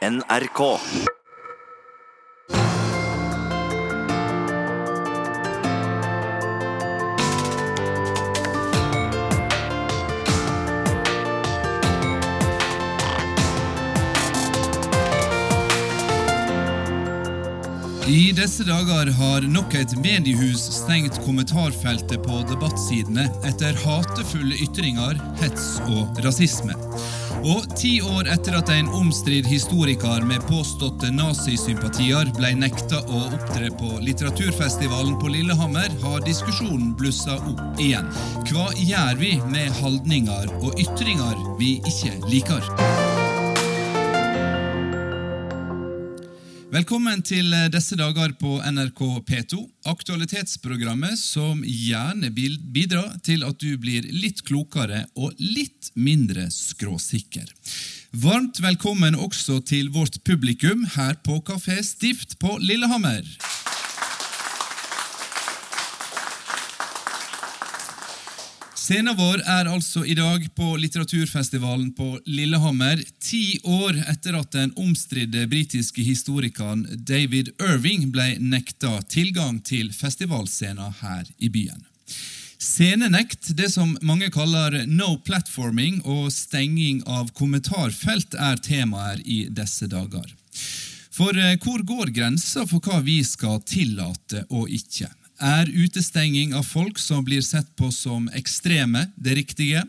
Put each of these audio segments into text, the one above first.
NRK. Disse dager har nok et mediehus stengt kommentarfeltet på debattsidene etter hatefulle ytringer, hets og rasisme. Og ti år etter at en omstridt historiker med påståtte nazisympatier ble nekta å opptre på litteraturfestivalen på Lillehammer, har diskusjonen blussa opp igjen. Hva gjør vi med holdninger og ytringer vi ikke liker? Velkommen til disse dager på NRK P2, aktualitetsprogrammet som gjerne bidrar til at du blir litt klokere og litt mindre skråsikker. Varmt velkommen også til vårt publikum her på Kafé Stift på Lillehammer. Scenen vår er altså i dag på litteraturfestivalen på Lillehammer, ti år etter at den omstridte britiske historikeren David Irving ble nekta tilgang til festivalscenen her i byen. Scenenekt, det som mange kaller no platforming og stenging av kommentarfelt, er temaer i disse dager. For hvor går grensa for hva vi skal tillate og ikke? Er utestenging av folk som blir sett på som ekstreme, det riktige?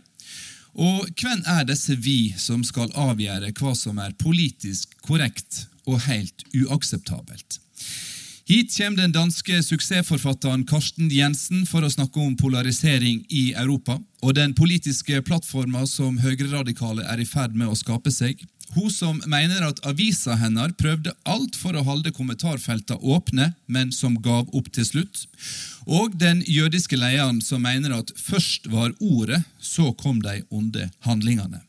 Og hvem er disse vi som skal avgjøre hva som er politisk korrekt og helt uakseptabelt? Hit kommer den danske suksessforfatteren Karsten Jensen for å snakke om polarisering i Europa og den politiske plattforma som høyreradikale er i ferd med å skape seg. Hun som mener at avisa hennes prøvde alt for å holde kommentarfeltene åpne, men som gav opp til slutt. Og den jødiske lederen som mener at først var ordet, så kom de onde handlingene.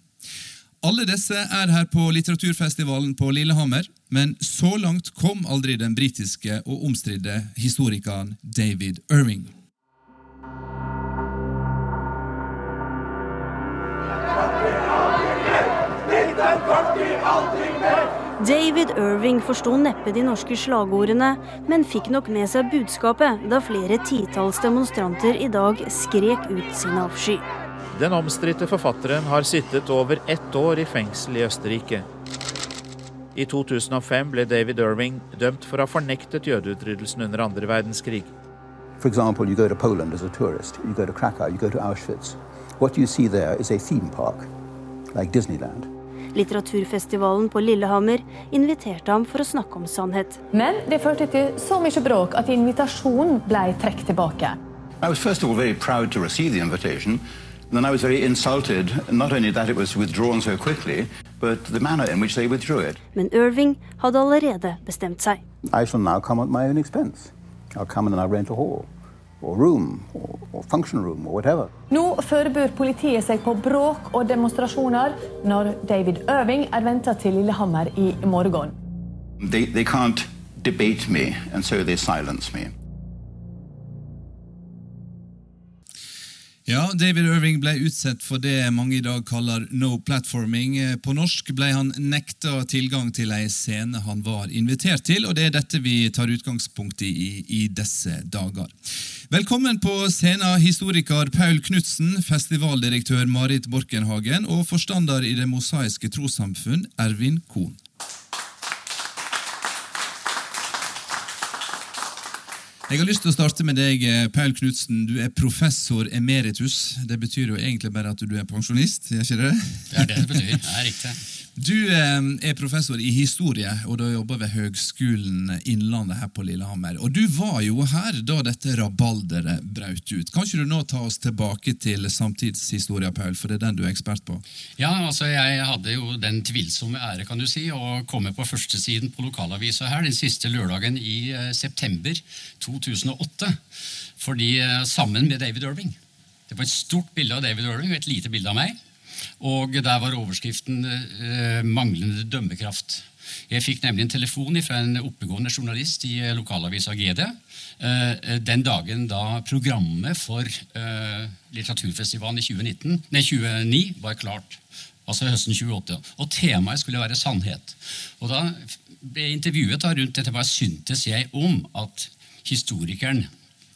Alle disse er her på litteraturfestivalen på Lillehammer, men så langt kom aldri den britiske og omstridte historikeren David Irving. David Irving forsto neppe de norske slagordene, men fikk nok med seg budskapet da flere titalls demonstranter i dag skrek ut sin avsky. Den omstridte forfatteren har sittet over ett år i fengsel i Østerrike. I 2005 ble David Irving dømt for å ha fornektet jødeutryddelsen under andre verdenskrig. For example, you go to Poland as a tourist, you go to Krakow, you go to Auschwitz. What you see there is a theme park, like Disneyland. Litteraturfestivalen på Lillehammer inviterte ham for å snakke om sannhet. Men det førte til så mye bråk at invitasjonen ble trukket tilbake. I was first of all very proud to receive the invitation. Then I was very insulted, not only that it was withdrawn so quickly, but the manner in which they withdrew it. Men Irving hadde allerede bestemt seg. I shall now come at my own expense. I'll come and I'll rent a hall, room, or, or function room, or whatever. Nå forbereder politiet seg på bråk og demonstrasjoner når David Irving er venta til Lillehammer i morgen. They, they can't debate me, and so they silence me. Ja, David Irving ble utsatt for det mange i dag kaller no platforming. På norsk ble han nekta tilgang til ei scene han var invitert til, og det er dette vi tar utgangspunkt i i, disse dager. Velkommen på scenen historiker Paul Knutsen, festivaldirektør Marit Borkenhagen og forstander i Det mosaiske trossamfunn, Ervin Kohn. Jeg har lyst til å starte med deg, Paul Knutsen. Du er professor emeritus. Det betyr jo egentlig bare at du er pensjonist? gjør ikke det? Det er det det betyr. Det er riktig. Du er professor i historie, og du jobber ved Høgskolen Innlandet her på Lillehammer. Og Du var jo her da dette rabalderet brøt ut. Kan ikke du nå ta oss tilbake til samtidshistoria, Paul, for det er den du er ekspert på? Ja, altså Jeg hadde jo den tvilsomme ære kan du si, å komme på førstesiden på lokalavisa her den siste lørdagen i september 2008. Fordi Sammen med David Irving. Det var et stort bilde av David Irving og et lite bilde av meg. Og der var overskriften eh, 'Manglende dømmekraft'. Jeg fikk nemlig en telefon fra en oppegående journalist i lokalavisa GD eh, den dagen da programmet for eh, litteraturfestivalen i 2019, nei, 2009 var klart. Altså høsten 28. Og temaet skulle være sannhet. Og da ble jeg intervjuet da rundt dette hva syntes jeg om at historikeren,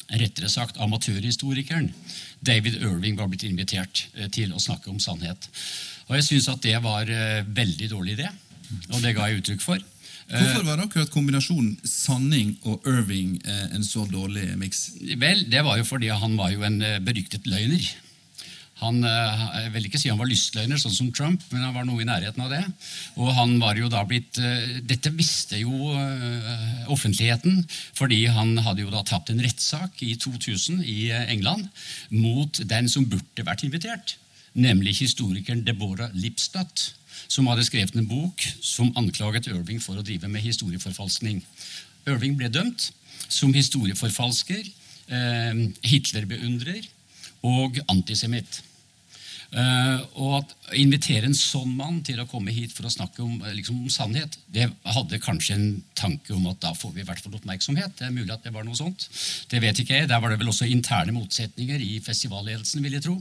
rettere sagt amatørhistorikeren, David Irving var blitt invitert eh, til å snakke om sannhet. Og jeg syns at det var eh, veldig dårlig idé, og det ga jeg uttrykk for. Hvorfor var akkurat kombinasjonen sanning og Irving eh, en så dårlig miks? Vel, det var jo fordi han var jo en eh, beryktet løgner. Han eh, jeg vil ikke si han var lystløgner, sånn som Trump, men han var noe i nærheten av det. Og han var jo da blitt eh, Dette visste jo eh, offentligheten, fordi han hadde jo da tapt en rettssak i 2000 i England mot den som burde vært invitert, nemlig historikeren Deborah Lipstadt, som hadde skrevet en bok som anklaget Irving for å drive med historieforfalskning. Irving ble dømt som historieforfalsker, Hitler-beundrer og antisemitt. Uh, og at invitere en sånn mann til å komme hit for å snakke om, liksom, om, sannhet, det hadde kanskje en tanke om at da får vi i hvert fall oppmerksomhet. Det er mulig at det var noe sånt. Det vet ikke jeg. Der var det vel også interne motsetninger i festivalledelsen, vil jeg tro.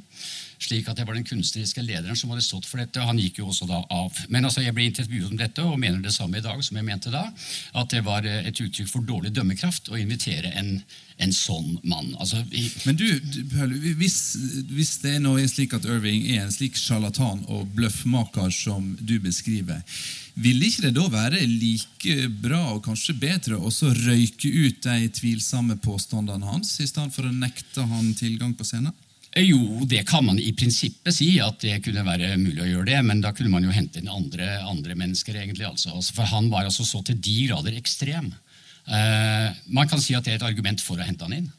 Slik at det var den kunstneriske lederen som hadde stått for dette. og Han gikk jo også da av. Men altså, jeg ble intervjuet om dette og mener det samme i dag som jeg mente da. At det var et uttrykk for dårlig dømmekraft å invitere en en sånn mann. Altså, Men du, hvis, hvis, det nå er slik at Irving er en slik sjarlatan og bløffmaker som du beskriver, vil ikke det da være like bra og kanskje bedre å røyke ut de tvilsomme påstandene hans, i stedet for å nekte han tilgang på scenen? Jo, det kan man i prinsippet si, at det kunne være mulig å gjøre det. Men da kunne man jo hente inn andre, andre mennesker, egentlig. Altså. altså for han var altså så til de grader ekstrem. Eh, man kan si at det er et argument for å hente han inn.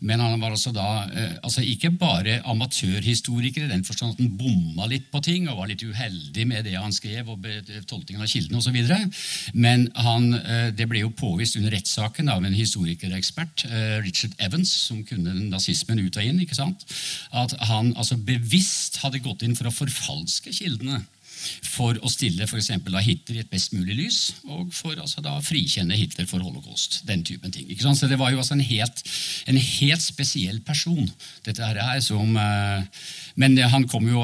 Men han var altså da eh, altså ikke bare amatørhistoriker i den forstand at han bomma litt på ting og var litt uheldig med det han skrev, og tolkningen av kildene osv. Men han, eh, det ble jo påvist under rettssaken av en historikerekspert, Richard Evans, som kunne nazismen ut og inn, ikke sant? at han altså bevisst hadde gått inn for å forfalske kildene for å stille for da Hitler i et best mulig lys, og for altså da frikjenne Hitler for holocaust. Den typen ting. Så Det var jo altså en helt, en helt spesiell person, dette her, som eh, Men han kom jo,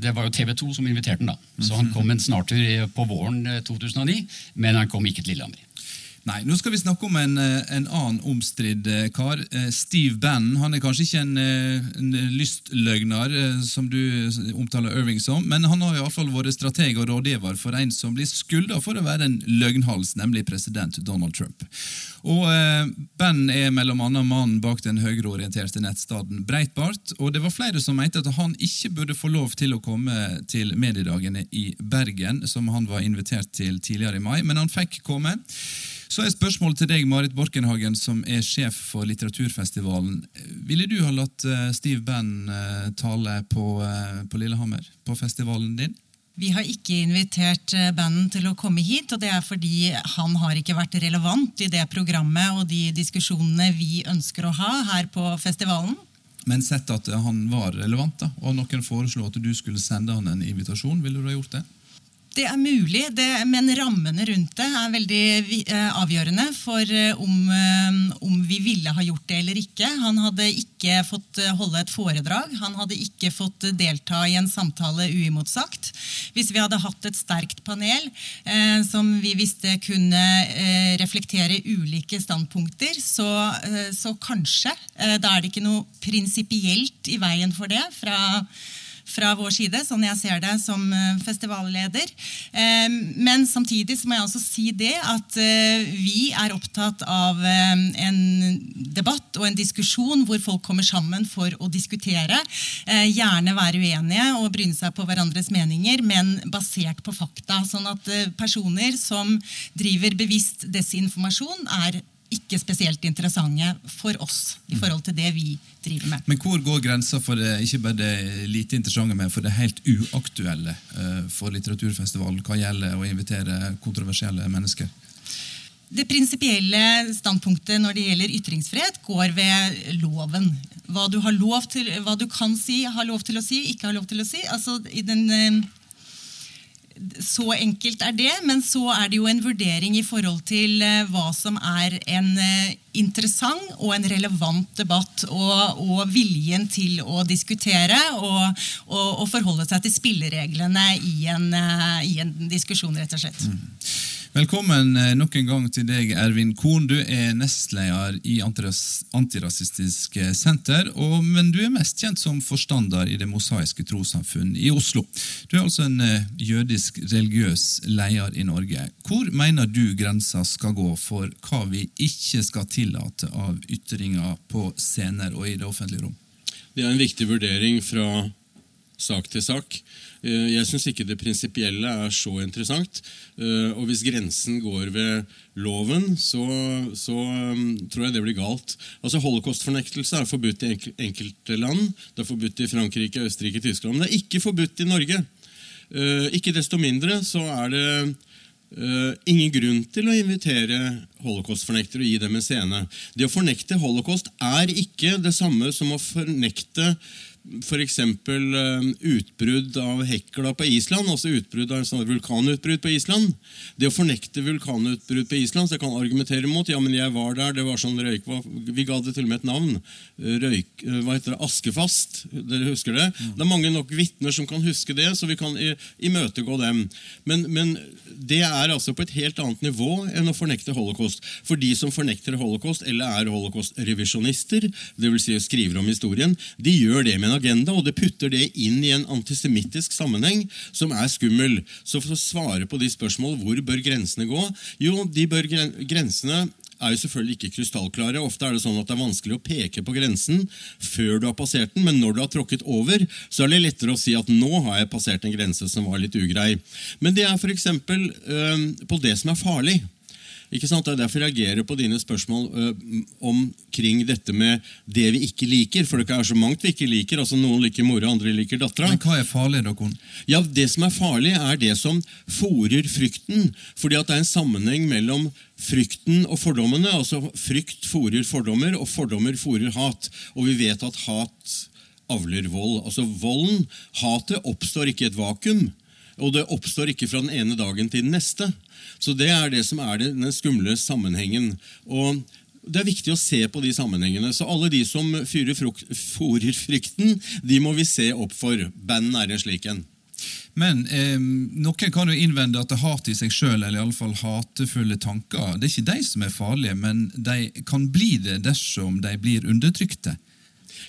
det var jo TV 2 som inviterte ham, da. Så han kom en snartur på våren 2009, eh, men han kom ikke til Lillehammer. Nei, Nå skal vi snakke om en, eh, en annen omstridt eh, kar. Eh, Steve Bannon. Han er kanskje ikke en, en lystløgner, som du omtaler Irving som, men han har i alle fall vært strateg og rådgiver for en som blir skylda for å være en løgnhals, nemlig president Donald Trump. Og eh, Bannon er mellom annet mannen bak den høyreorienterte nettstaden Breitbart, og det var flere som mente at han ikke burde få lov til å komme til mediedagene i Bergen, som han var invitert til tidligere i mai, men han fikk komme. Så er spørsmålet til deg, Marit Borkenhagen, som er sjef for litteraturfestivalen. Ville du ha latt eh, Steve Bann eh, tale på, eh, på Lillehammer, på festivalen din? Vi har ikke invitert banden til å komme hit, og det er fordi han har ikke vært relevant i det programmet og de diskusjonene vi ønsker å ha her på festivalen. Men sett at han var relevant, da, og noen foreslo at du skulle sende han en invitasjon, ville du ha gjort det? Det er mulig, det, men rammene rundt det er veldig eh, avgjørende for eh, om, eh, om, vi ville ha gjort det eller ikke. Han hadde ikke fått holde et foredrag, han hadde ikke fått delta i en samtale uimotsagt. Hvis vi hadde hatt et sterkt panel eh, som vi visste kunne eh, reflektere ulike standpunkter, så, eh, så kanskje. da er det ikke noe prinsipielt i veien for det fra fra vår side, sånn jeg ser det som eh, festivalleder. Eh, men samtidig må jeg også si det at eh, vi er opptatt av en debatt og en diskusjon hvor folk kommer sammen for å diskutere. Gjerne være uenige og bryne seg på hverandres meninger, men basert på fakta. Sånn at personer som driver bevisst desinformasjon, er ikke spesielt interessante for oss i forhold til det vi driver med. Men hvor går grensa for det ikke bare det lite interessante, men for det helt uaktuelle eh, for litteraturfestivalen hva gjelder å invitere kontroversielle mennesker? Det prinsipielle standpunktet når det gjelder ytringsfrihet, går ved loven. Hva du, har lov til, hva du kan si, har lov til å si, ikke har lov til å si. Altså, i den så enkelt er det, men så er det jo en vurdering i forhold til eh, hva som er en eh, interessant og en relevant debatt, og, og viljen til å diskutere og, og, og, forholde seg til spillereglene i en, eh, i en diskusjon, rett og slett. Mm. Velkommen eh, nok en gang til deg, Ervin Korn. Du er nestleder i Antirasistisk Senter, og, men du er mest kjent som forstander i Det mosaiske trossamfunn i Oslo. Du er altså en eh, jødisk religiøs leder i Norge. Hvor mener du grensa skal gå for hva vi ikke skal tillate av ytringer på scener og i det offentlige rom? Det er en viktig vurdering fra sak til sak. Eh, jeg syns ikke det prinsipielle er så interessant. Eh, og hvis grensen går ved loven, så, så um, tror jeg det blir galt. Altså Holocaustfornektelse er forbudt i enkelte land. Det er forbudt i Frankrike, Østerrike, Tyskland. Men det er ikke forbudt i Norge. Eh, ikke desto mindre så er det ingen grunn til å invitere holocaustfornektere og gi dem en scene. Det å fornekte holocaust er ikke det samme som å fornekte f.eks. Eh, utbrudd av hekla på Island, altså utbrudd av sånn vulkanutbrudd på Island. Det å fornekte vulkanutbrudd på Island, så jeg kan argumentere mot ja, men jeg var der, det var sånn røyk Vi ga det til og med et navn. Røyk, eh, hva heter det, Askefast. Dere husker det? Mm. Det er mange nok vitner som kan huske det, så vi kan imøtegå dem. Men, men, det er altså på et helt annet nivå enn å fornekte holocaust. For de som fornekter holocaust, eller er holocaust-revisjonister, dvs. Si skriver om historien, de gjør det med en agenda, og det putter det inn i en antisemittisk sammenheng som er skummel. Så for å svare på de spørsmål hvor bør grensene gå? Jo, de bør grensene er jo selvfølgelig ikke krystallklare. Ofte er det sånn at det er vanskelig å peke på grensen før du har passert den, men når du har tråkket over, så er det lettere å si at nå har jeg passert en grense som var litt ugrei. Men det er f.eks. Øh, på det som er farlig. Ikke sant? Det er derfor jeg reagerer på dine spørsmål uh, omkring dette med det vi ikke liker. For det er så mangt vi ikke liker. altså Noen liker mora, andre liker dattera. Men hva er farlig, da, Ja, Det som er farlig, er det som fòrer frykten. Fordi at det er en sammenheng mellom frykten og fordommene. altså Frykt fòrer fordommer, og fordommer fòrer hat. Og vi vet at hat avler vold. Altså Volden, hatet, oppstår ikke i et vakuum. Og det oppstår ikke fra den ene dagen til den neste. Så det er det som er den skumle sammenhengen. Og det er viktig å se på de sammenhengene. Så alle de som fyrer fòrer frykten, de må vi se opp for. Banden er en slik en. Men eh, noen kan jo innvende at det hat i seg sjøl, eller iallfall hatefulle tanker, det er ikke de som er farlige, men de kan bli det dersom de blir undertrykte.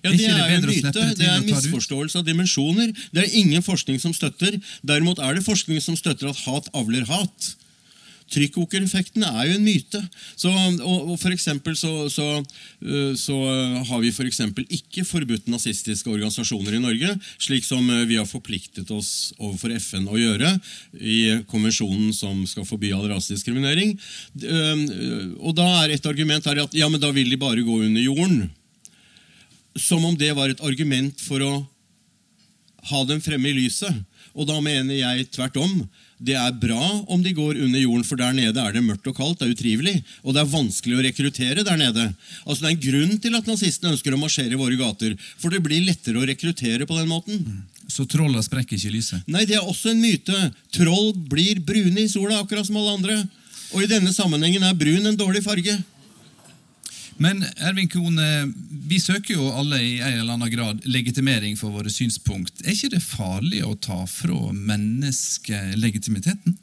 Ja, Det er jo en myte. Det er en misforståelse av dimensjoner. Det er ingen forskning som støtter. Derimot er det forskning som støtter at hat avler hat. Trykkokereffekten er jo en myte. Så, og, og for så, så, øh, så, har vi f.eks. For ikke forbudt nazistiske organisasjoner i Norge, slik som øh, vi har forpliktet oss overfor FN å gjøre i konvensjonen som skal forby all rasediskriminering. Øh, og da er et argument her at ja, men da vil de bare gå under jorden som om det var et argument for å ha dem fremme i lyset. Og da mener jeg tvert om. Det er bra om de går under jorden, for der nede er det mørkt og kaldt. det er utrivelig, Og det er vanskelig å rekruttere der nede. Altså Det er en grunn til at nazistene ønsker å marsjere i våre gater. For det blir lettere å rekruttere på den måten. Mm. Så trolla sprekker ikke lyset? Nei, det er også en myte. Troll blir brune i sola, akkurat som alle andre. Og i denne sammenhengen er brun en dårlig farge. Men Ervin Kone, vi søker jo alle i en eller annen grad legitimering for våre synspunkt. Er ikke det farlig å ta fra mennesket legitimiteten?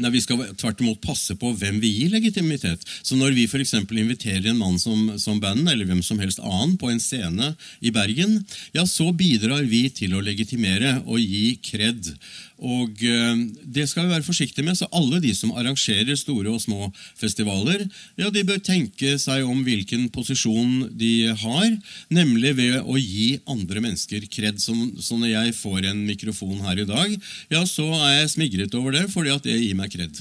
Nei, Vi skal tvert imot passe på hvem vi gir legitimitet. Så Når vi for inviterer en mann som, som band, eller hvem som helst annen, på en scene i Bergen, ja, så bidrar vi til å legitimere og gi kred. Og eh, Det skal vi være forsiktige med. så Alle de som arrangerer store og små festivaler, ja, de bør tenke seg om hvilken posisjon de har, nemlig ved å gi andre mennesker kred. Så, så når jeg får en mikrofon her i dag, ja, så er jeg smigret over det, fordi at det gir meg kred.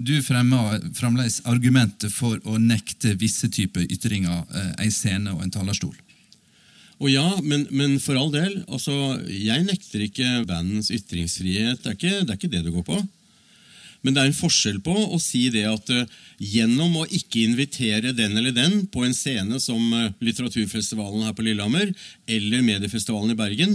Du fremmer fremdeles argumentet for å nekte visse typer ytringer, ei en scene og en talerstol. Og ja, men, men, for all del, altså, jeg nekter ikke bandens ytringsfrihet. Det er, ikke, det er ikke det det går på. Men det er en forskjell på å si det at uh, gjennom å ikke invitere den eller den på en scene som uh, Litteraturfestivalen her på Lillehammer eller Mediefestivalen i Bergen,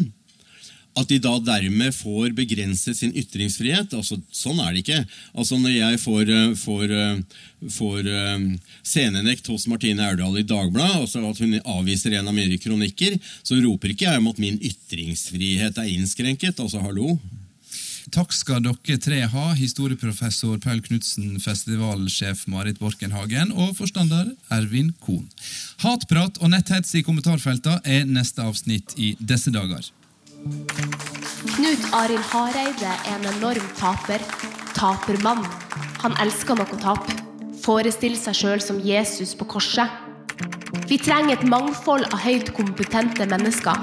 at de da dermed får begrenset sin ytringsfrihet. Altså, sånn er det ikke. Altså, når jeg får, eh, får, eh, får uh, scenenekt hos Martine Aurdal i Dagbladet, altså at hun avviser en av mine kronikker, så roper ikke jeg om at min ytringsfrihet er innskrenket. Altså, hallo. Takk skal dere tre ha, historieprofessor Paul Knutsen, festivalsjef Marit Borkenhagen og forstander Ervin Kohn. Hatprat og netthets i kommentarfeltene er neste avsnitt i disse dager. Knut Arild Hareide er en enorm taper. Tapermann. Han elsker nok å tape. Forestiller seg sjøl som Jesus på korset. Vi trenger et mangfold av høyt kompetente mennesker,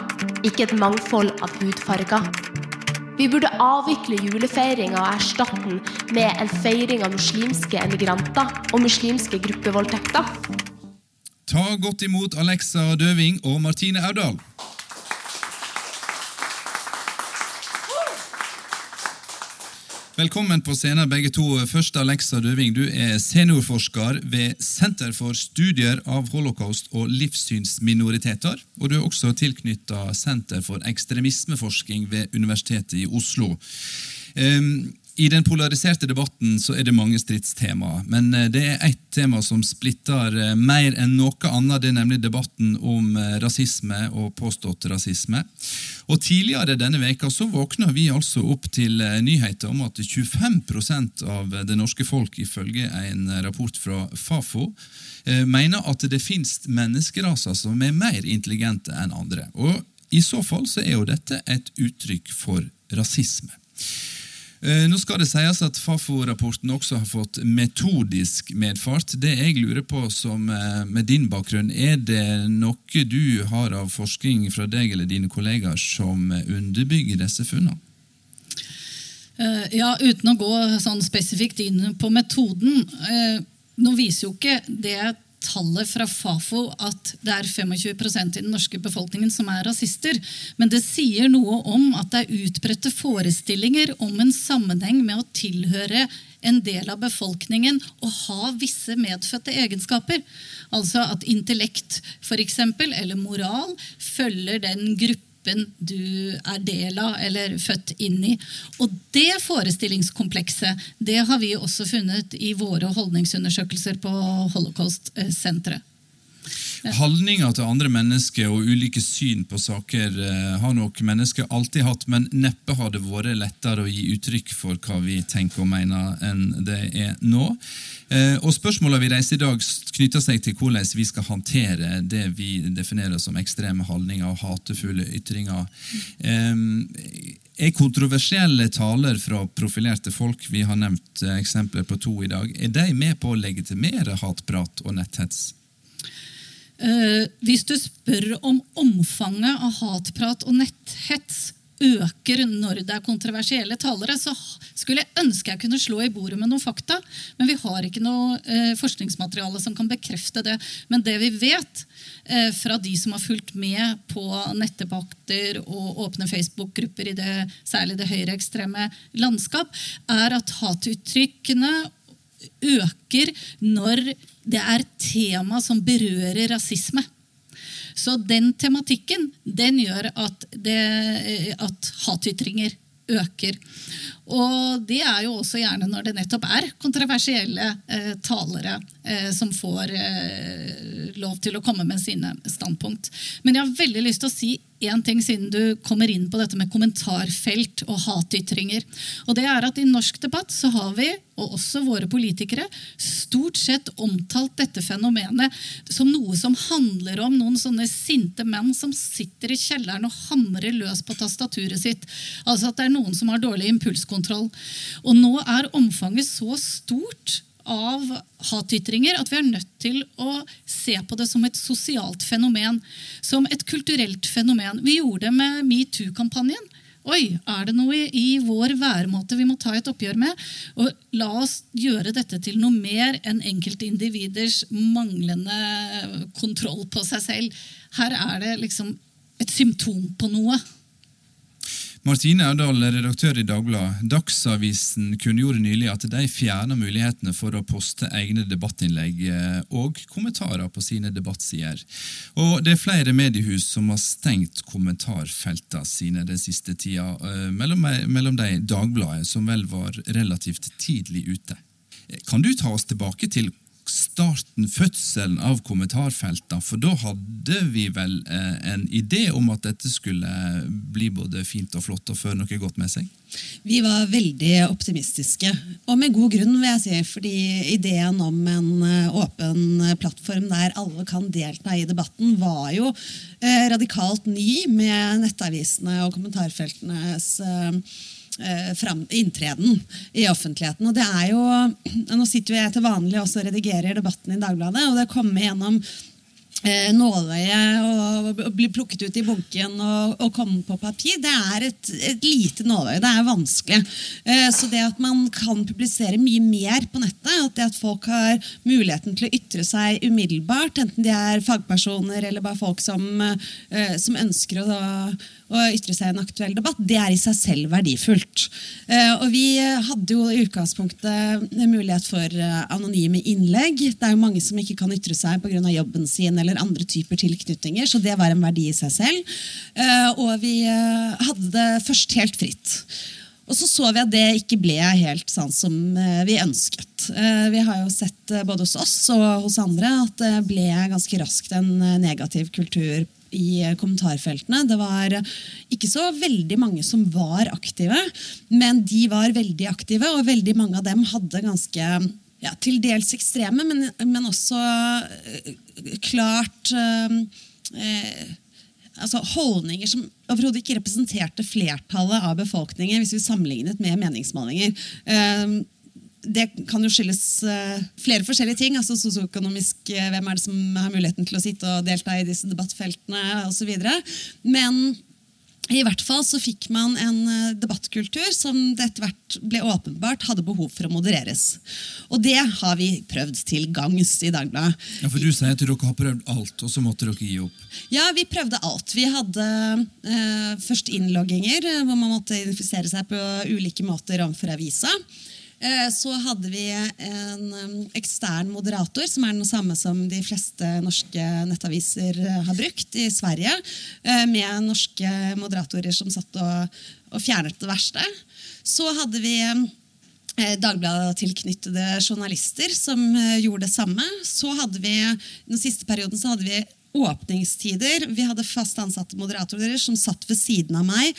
ikke et mangfold av hudfarger. Vi burde avvikle julefeiringa og erstatte den med en feiring av muslimske emigranter og muslimske gruppevoldtekter. Ta godt imot Alexa Døving og Martine Aurdal. Velkommen på scenen, begge to. Først Alexa Døving, du er seniorforsker ved Senter for studier av holocaust og livssynsminoriteter. Og du er også tilknytta Senter for ekstremismeforskning ved Universitetet i Oslo. Um, i den polariserte debatten så er det mange stridstemaer, men eh, det er ett tema som splitter eh, mer enn noe annet. Det er nemlig debatten om eh, rasisme og påstått rasisme. Og Tidligere denne veka så våkna vi altså opp til nyheter om at 25% av det norske folk, ifølge en rapport fra Fafo, mener at det finnes menneskeraser som er mer intelligente enn andre. Og I så fall så er jo dette et uttrykk for rasisme. Eh, nå skal det sies at Fafo-rapporten også har fått metodisk medfart. Det jeg lurer på som eh, med din bakgrunn, er det noe du har av forskning fra deg eller dine kollegaer som underbygger disse funnene? Eh, ja, uten å gå sånn spesifikt inn på metoden. Nå viser jo ikke det tallet fra Fafo at det er 25% i den norske befolkningen som er rasister. Men det sier noe om at det er utbredte forestillinger om en sammenheng med å tilhøre en del av befolkningen og ha visse medfødte egenskaper. Altså at intellekt for eksempel, eller moral følger den gruppen gruppen du er del av eller født inn i. Og det forestillingskomplekset det har vi også funnet i våre holdningsundersøkelser på Holocaust-senteret. Holdninger til andre mennesker og ulike syn på saker eh, har nok mennesker alltid hatt, men neppe har det vært lettere å gi uttrykk for hva vi tenker og mener, enn det er nå. Eh, og Spørsmålene vi reiser i dag, knytter seg til hvordan vi skal håndtere det vi definerer som ekstreme holdninger og hatefulle ytringer. Eh, er kontroversielle taler fra profilerte folk, vi har nevnt eksempler på to i dag, er de med på å legitimere hatprat og netthets? Uh, hvis du spør om omfanget av hatprat og netthets øker når det er kontroversielle talere, så skulle jeg ønske jeg kunne slå i bordet med noen fakta. Men vi har ikke noe eh, forskningsmateriale som kan bekrefte det. Men det vi vet eh, fra de som har fulgt med på nettdebatter og åpne Facebook-grupper i det, særlig det høyreekstreme landskap, er at hatuttrykkene øker når det er tema som berører rasisme. Så den tematikken den gjør at, det, at hatytringer øker. Og det er jo også gjerne når det nettopp er kontroversielle eh, talere eh, som får eh, lov til å komme med sine standpunkt. Men jeg har veldig lyst til å si én ting siden du kommer inn på dette med kommentarfelt og hatytringer. Og det er at I norsk debatt så har vi, og også våre politikere, stort sett omtalt dette fenomenet som noe som handler om noen sånne sinte menn som sitter i kjelleren og hamrer løs på tastaturet sitt. Altså at det er noen som har dårlig impulskontroll. Og nå er omfanget så stort av hatytringer at vi er nødt til å se på det som et sosialt fenomen. Som et kulturelt fenomen. Vi gjorde det med metoo-kampanjen. Oi, er det noe i vår væremåte vi må ta et oppgjør med? Og la oss gjøre dette til noe mer enn enkeltindividers manglende kontroll på seg selv. Her er det liksom et symptom på noe. Martine Aurdal, redaktør i Dagbladet. Dagsavisen kunngjorde nylig at de fjerner mulighetene for å poste egne debattinnlegg eh, og kommentarer på sine debattsider. Og det er flere mediehus som har stengt kommentarfeltene sine den siste tida, eh, mellom, mellom de Dagbladet, som vel var relativt tidlig ute. Kan du ta oss tilbake til starten, fødselen av kommentarfeltene, for da hadde vi vel eh, en idé om at dette skulle bli både fint og flott og føre noe godt med seg? Vi var veldig optimistiske, og med god grunn, vil jeg si. Fordi ideen om en eh, åpen plattform der alle kan delta i debatten, var jo eh, radikalt ny med nettavisene og kommentarfeltenes Eh, fram, inntreden i offentligheten. Og det er jo, Nå sitter jo jeg til vanlig også og redigerer debatten i Dagbladet, og det kommer gjennom eh, nåløye og bli plukket ut i bunken og, og komme på papir, det er et, et lite nåløye. Det er vanskelig. Eh, så det at man kan publisere mye mer på nettet, at det at folk har muligheten til å ytre seg umiddelbart, enten de er fagpersoner eller bare folk som, eh, som ønsker å å ytre seg i en aktuell debatt, det er i seg selv verdifullt. Eh, og vi hadde jo i utgangspunktet mulighet for eh, anonyme innlegg. Det er jo mange som ikke kan ytre seg pga. jobben sin eller andre typer tilknytninger, så det var en verdi i seg selv. Eh, og vi hadde det først helt fritt. Og så så vi at det ikke ble helt sånn som vi ønsket. Vi har jo sett både hos oss og hos andre at det ble ganske raskt en negativ kultur i kommentarfeltene. Det var ikke så veldig mange som var aktive, men de var veldig aktive, og veldig mange av dem hadde ganske ja, til dels ekstreme, men, men også eh, klart eh, eh, altså holdninger som overhodet ikke representerte flertallet av befolkningen hvis vi sammenlignet med meningsmålinger. Eh, det kan jo skyldes uh, flere forskjellige ting. altså Sosioøkonomisk uh, hvem er det som har muligheten til å sitte og delta i disse debattfeltene osv. Men i hvert fall så fikk man en uh, debattkultur som det etter hvert ble åpenbart hadde behov for å modereres. Og det har vi prøvd til gangs i Dagbladet. Ja, For du sier at dere har prøvd alt, og så måtte dere gi opp? Ja, vi prøvde alt. Vi hadde først innlogginger, hvor man måtte identifisere seg på ulike måter overfor avisa. Eh, så hadde vi en ekstern moderator, som er den samme som de fleste norske nettaviser eh, har brukt i Sverige, eh, med norske moderatorer som satt og, og fjernet det verste. Så hadde vi Dagbladet-tilknyttede journalister som gjorde det samme. Så hadde vi, Den siste perioden så hadde vi åpningstider. Vi hadde fast ansatte moderatorer som satt ved siden av meg,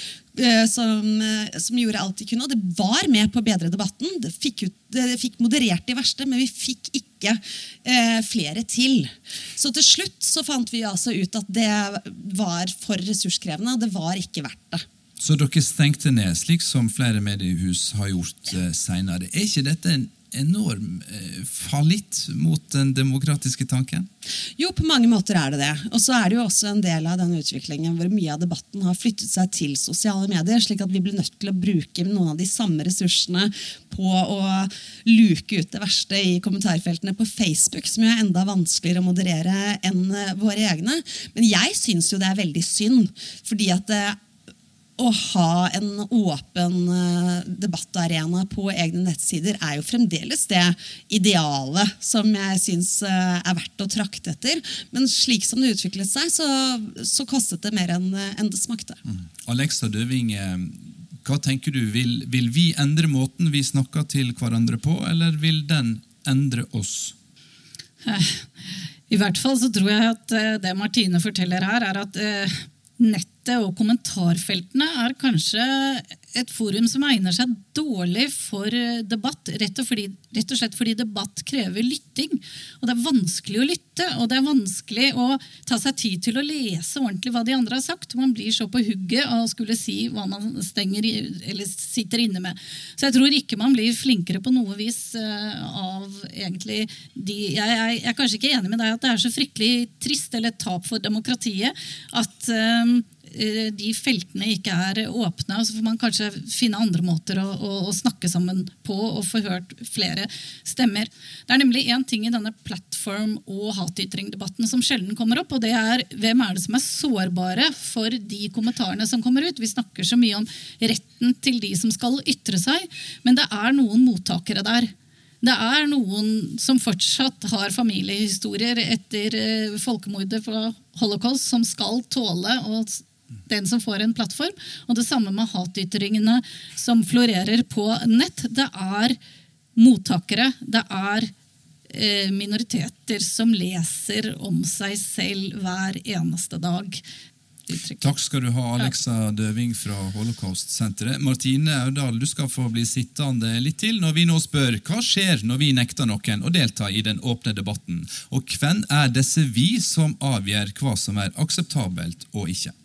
som, eh, som, gjorde alt de kunne. Og det var med på å bedre debatten. Det fikk, ut, det fikk moderert de verste, men vi fikk ikke eh, flere til. Så til slutt så fant vi altså ut at det var for ressurskrevende, og det var ikke verdt det. Så dere stengte ned, slik som flere mediehus har gjort eh, seinere. Er ikke dette en enorm eh, fallitt mot den demokratiske tanken? Jo, på mange måter er det det. Og så er det jo også en del av den utviklingen hvor mye av debatten har flyttet seg til sosiale medier, slik at vi blir nødt til å bruke noen av de samme ressursene på å luke ut det verste i kommentarfeltene på Facebook, som jo er enda vanskeligere å moderere enn våre egne. Men jeg syns jo det er veldig synd, fordi at det å ha en åpen eh, debattarena på egne nettsider er jo fremdeles det idealet som jeg syns eh, er verdt å trakte etter. Men slik som det utviklet seg, så, så kostet det mer enn en det smakte. Mm. Alexa Døving, hva tenker du? Vil, vil vi endre måten vi snakker til hverandre på, eller vil den endre oss? I hvert fall så tror jeg at eh, det Martine forteller her, er at nettet og kommentarfeltene er kanskje et forum som egner seg dårlig for eh, debatt. Rett og, fordi, rett og, slett fordi debatt krever lytting. Og det er vanskelig å lytte, og det er vanskelig å ta seg tid til å lese ordentlig hva de andre har sagt. Man blir så på hugget av å skulle si hva man stenger, sitter inne med. Så jeg tror ikke man blir flinkere på noe vis uh, av egentlig de jeg, jeg, jeg, er kanskje ikke enig med deg at det er så fryktelig trist eller et tap for demokratiet at eh, de feltene ikke er åpne. Og så får man kanskje finne andre måter å, å, å snakke sammen på og få hørt flere stemmer. Det er nemlig én ting i denne plattform- og hatytringdebatten som sjelden kommer opp, og det er hvem er det som er sårbare for de kommentarene som kommer ut. Vi snakker så mye om retten til de som skal ytre seg, men det er noen mottakere der. Det er noen som fortsatt har familiehistorier etter eh, folkemordet fra holocaust, som skal tåle og den som får en plattform. Og det samme med hatytringene som florerer på nett. Det er mottakere, det er eh, minoriteter som leser om seg selv hver eneste dag. Takk skal du ha, Alexa Døving fra Holocaust-senteret. Martine Aurdal, du skal få bli sittende litt til når vi nå spør hva skjer når vi nekter noen å delta i den åpne debatten, og hvem er disse vi som avgjør hva som er akseptabelt og ikke?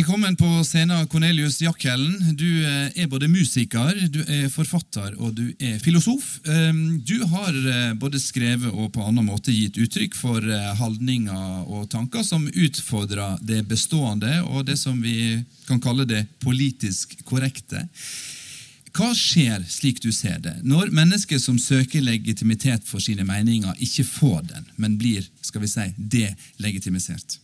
Velkommen på scenen, Cornelius Jakhellen. Du eh, er både musiker, du er forfatter og du er filosof. Ehm, du har eh, både skrevet og på annen måte gitt uttrykk for eh, holdninger og tanker som utfordrer det bestående og det som vi kan kalle det politisk korrekte. Hva skjer, slik du ser det, når mennesker som søker legitimitet for sine meninger, ikke får den, men blir skal vi si, delegitimisert?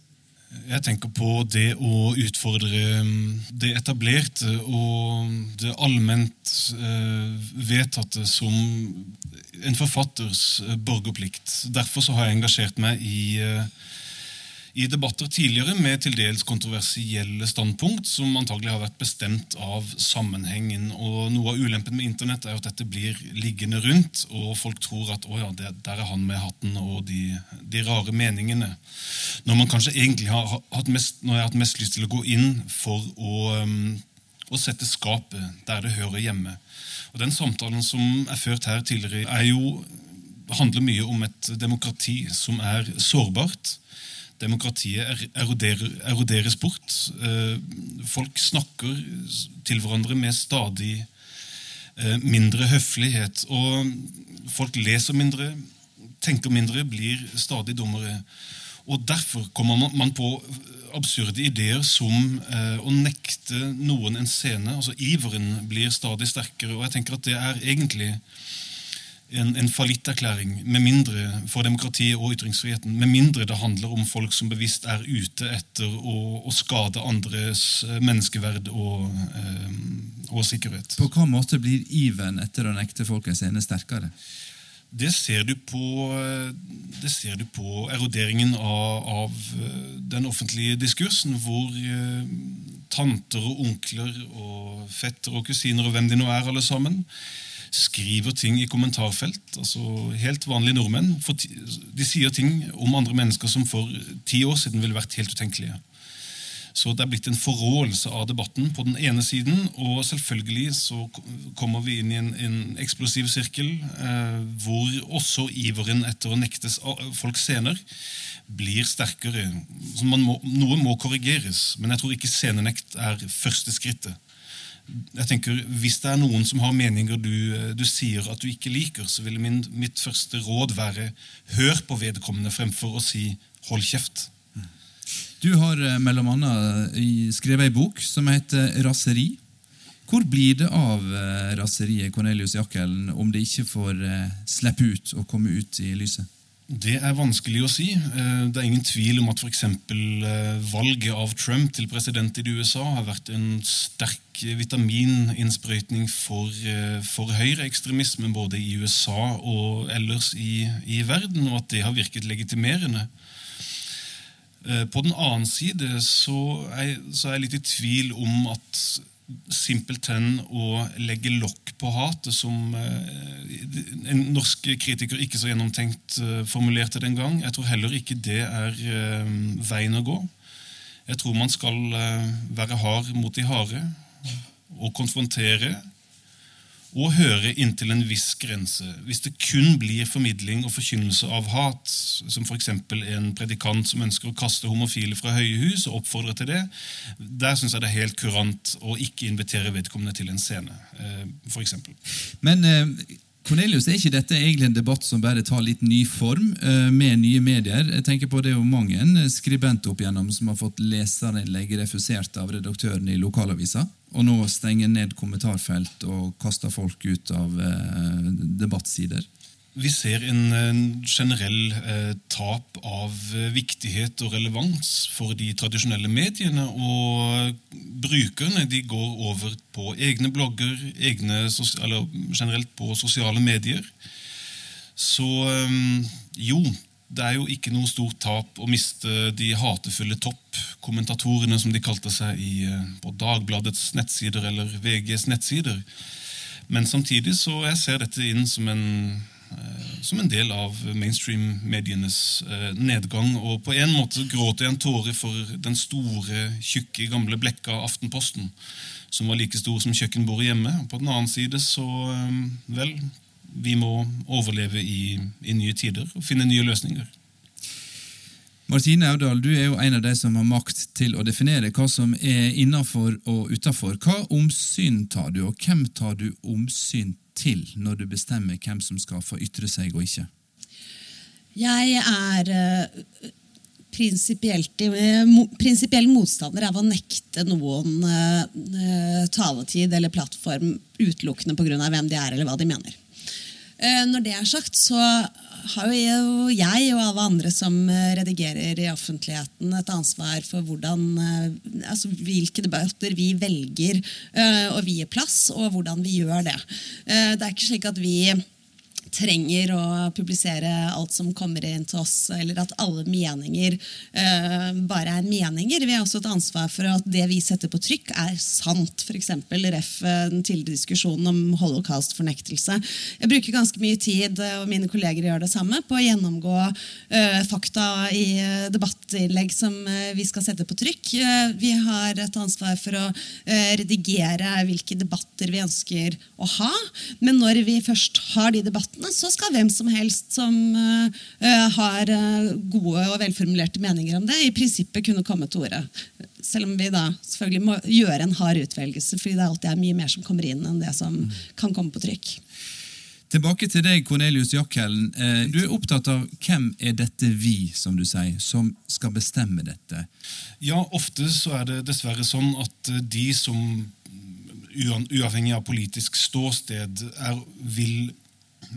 Jeg tenker på det å utfordre um, det etablerte og det allment uh, vedtatte som en forfatters uh, borgerplikt. Derfor har jeg engasjert meg i uh, i debatter tidligere med til dels kontroversielle standpunkt som antagelig har vært bestemt av sammenhengen. Og Noe av ulempen med Internett er at dette blir liggende rundt, og folk tror at å ja, der er han med hatten og de, de, rare meningene. Når man kanskje egentlig har hatt mest, når jeg har hatt mest lyst til å gå inn for å, um, å sette skapet der det hører hjemme. Og Den samtalen som er ført her tidligere, er jo, handler mye om et demokrati som er sårbart demokratiet eroderer, eroderes bort. Eh, folk snakker til hverandre med stadig eh, mindre høflighet. Og folk leser mindre, tenker mindre, blir stadig dummere. Og Derfor kommer man på absurde ideer som eh, å nekte noen en scene. altså Iveren blir stadig sterkere. og jeg tenker at det er egentlig en, en fallitterklæring med mindre for demokratiet og ytringsfriheten, med mindre det handler om folk som bevisst er ute etter å, å skade andres eh, menneskeverd og, eh, og, sikkerhet. På hva måte blir iveren etter å nekte folk en scene sterkere? Det ser du på, eh, det ser du på eroderingen av, av, den offentlige diskursen, hvor tanter og onkler og fetter og kusiner og hvem de nå er, alle sammen, skriver ting i kommentarfelt. altså Helt vanlige nordmenn. de sier ting om andre mennesker som for ti år siden ville vært helt utenkelige. Så det er blitt en forråelse av debatten på den ene siden. Og selvfølgelig så kommer vi inn i en, en eksplosiv sirkel eh, hvor også iveren etter å nekte folk scener blir sterkere. Må, noe må korrigeres, men jeg tror ikke scenenekt er første skrittet jeg tenker, Hvis det er noen som har meninger du, du sier at du ikke liker, så ville min, mitt første råd være hør på vedkommende fremfor å si hold kjeft. Du har bl.a. annet eh, skrevet ei bok som heter 'Raseri'. Hvor blir det av eh, raseriet Cornelius Jakkelen om det ikke får slippe ut og komme ut i lyset? Det er vanskelig å si. Det er ingen tvil om at f.eks. valget av Trump til president i USA har vært en sterk vitamininnsprøytning for, eh, for høyreekstremisme både i USA og ellers i, i, verden, og at det har virket legitimerende. Eh, på den annen side så er, så er jeg litt i tvil om at simpelthen å legge lokk på hatet, som eh, en norsk kritiker ikke så gjennomtenkt formulerte den gang. Jeg tror heller ikke det er veien å gå. Jeg tror man skal være hard mot de harde og konfrontere og høre inntil en viss grense. Hvis det kun blir formidling og forkynnelse av hat, som f.eks. en predikant som ønsker å kaste homofile fra høye hus og oppfordrer til det, der syns jeg det er helt kurant å ikke invitere vedkommende til en scene. Eh, for eksempel. Men eh, Cornelius, er ikke dette egentlig en debatt som bare tar litt ny form eh, med nye medier? Jeg tenker på Det er jo mange skribenter opp igjennom som har fått leserinnlegg refusert av redaktøren i lokalavisa, og nå stenger ned kommentarfelt og kaster folk ut av eh, debattsider. Vi ser en, en generell eh, tap av eh, viktighet og relevans for de tradisjonelle mediene. Og brukerne de går over på egne blogger, egne, eller generelt på sosiale medier. Så eh, jo, det er jo ikke noe stort tap å miste de hatefulle toppkommentatorene, som de kalte seg i, på Dagbladets nettsider eller VGs nettsider. Men samtidig så jeg ser dette inn som en som en del av mainstream-medienes eh, nedgang. Og på en måte gråter jeg en tåre for den store, tjukke, gamle blekka Aftenposten, som var like stor som kjøkkenbordet hjemme. Og på den annen side så eh, Vel, vi må overleve i, i nye tider og finne nye løsninger. Martine Audal, du er jo en av de som har makt til å definere hva som er innafor og utafor. Hva omsyn tar du, og hvem tar du omsyn til når du bestemmer hvem som skal få ytre seg og ikke? Jeg er uh, prinsipiell motstander av å nekte noen uh, taletid eller plattform utelukkende pga. hvem de er eller hva de mener. Når det er sagt, så har jo jeg og alle andre som redigerer i offentligheten, et ansvar for hvordan, altså hvilke debatter vi velger å vie plass, og hvordan vi gjør det. Det er ikke slik at vi trenger å publisere alt som kommer inn til oss, eller at alle meninger uh, bare er meninger. Vi har også et ansvar for at det vi setter på trykk, er sant. F.eks. ref. den tidligere diskusjonen om holocaust-fornektelse. Jeg bruker ganske mye tid, eh, og mine kolleger gjør det samme, på å gjennomgå uh, fakta i debattinnlegg som vi skal sette på trykk. vi har et ansvar for å redigere hvilke debatter vi ønsker å ha. Men når vi først har de debattene, så skal hvem som helst som uh, har uh, gode og velformulerte meninger om det, i prinsippet kunne komme til orde. Selv om vi da selvfølgelig må gjøre en hard utvelgelse, fordi det alltid er mye mer som kommer inn enn det som kan komme på trykk. Tilbake til deg, Cornelius Jackhellen. Du er opptatt av hvem er dette vi, som du sier, som skal bestemme dette? Ja, ofte så er det dessverre sånn at de som uavhengig av politisk ståsted er, vil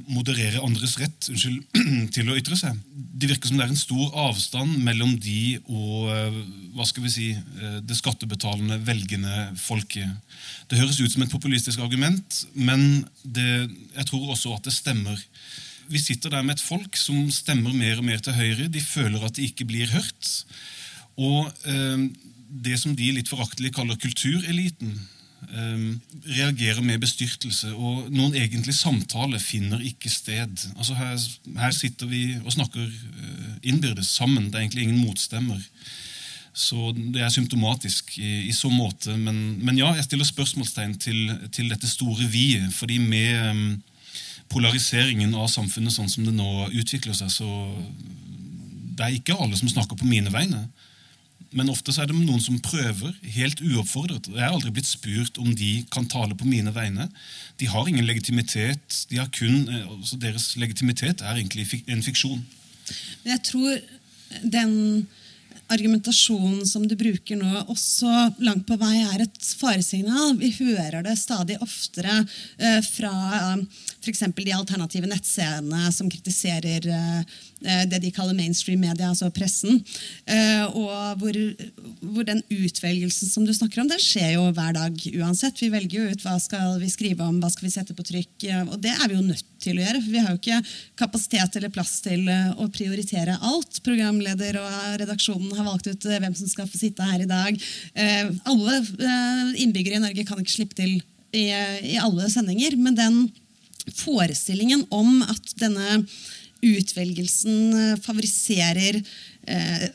moderere andres rett unnskyld, til å ytre seg. Det virker som det er en stor avstand mellom de og eh, hva skal vi si, eh, det skattebetalende, velgende folket. Det høres ut som et populistisk argument, men det, jeg tror også at det stemmer. Vi sitter der med et folk som stemmer mer og mer til høyre. De føler at de ikke blir hørt. Og eh, det som de litt foraktelig kaller kultureliten, reagerer med bestyrtelse. Og noen egentlig samtale finner ikke sted. Altså her, her sitter vi og snakker uh, innbyrdes sammen. Det er egentlig ingen motstemmer. Så det er symptomatisk i, i så måte. Men, men, ja, jeg stiller spørsmålstegn til, til dette store vi-et. fordi med um, polariseringen av samfunnet sånn som det nå utvikler seg, så det er ikke alle som snakker på mine vegne. Men ofte så er det noen som prøver, helt uoppfordret. Jeg har aldri blitt spurt om de kan tale på mine vegne. De har ingen legitimitet. De har kun, eh, altså Deres legitimitet er egentlig en fiksjon. Jeg tror den argumentasjonen som du bruker nå, også langt på vei er et faresignal. Vi hører det stadig oftere uh, fra uh, f.eks. de alternative nettscenene som kritiserer det de kaller mainstream media, altså pressen. Uh, og hvor, hvor, den utvelgelsen som du snakker om, den skjer jo hver dag uansett. Vi velger jo ut hva skal vi skrive om, hva skal vi sette på trykk. og det er vi jo nødt til å gjøre. for Vi har jo ikke kapasitet eller plass til å prioritere alt. Programleder og redaksjonen har valgt ut eh, hvem som skal få sitte her i dag. Eh, alle eh, innbyggere i Norge kan ikke slippe til i, i alle sendinger, men den forestillingen om at denne utvelgelsen favoriserer eh,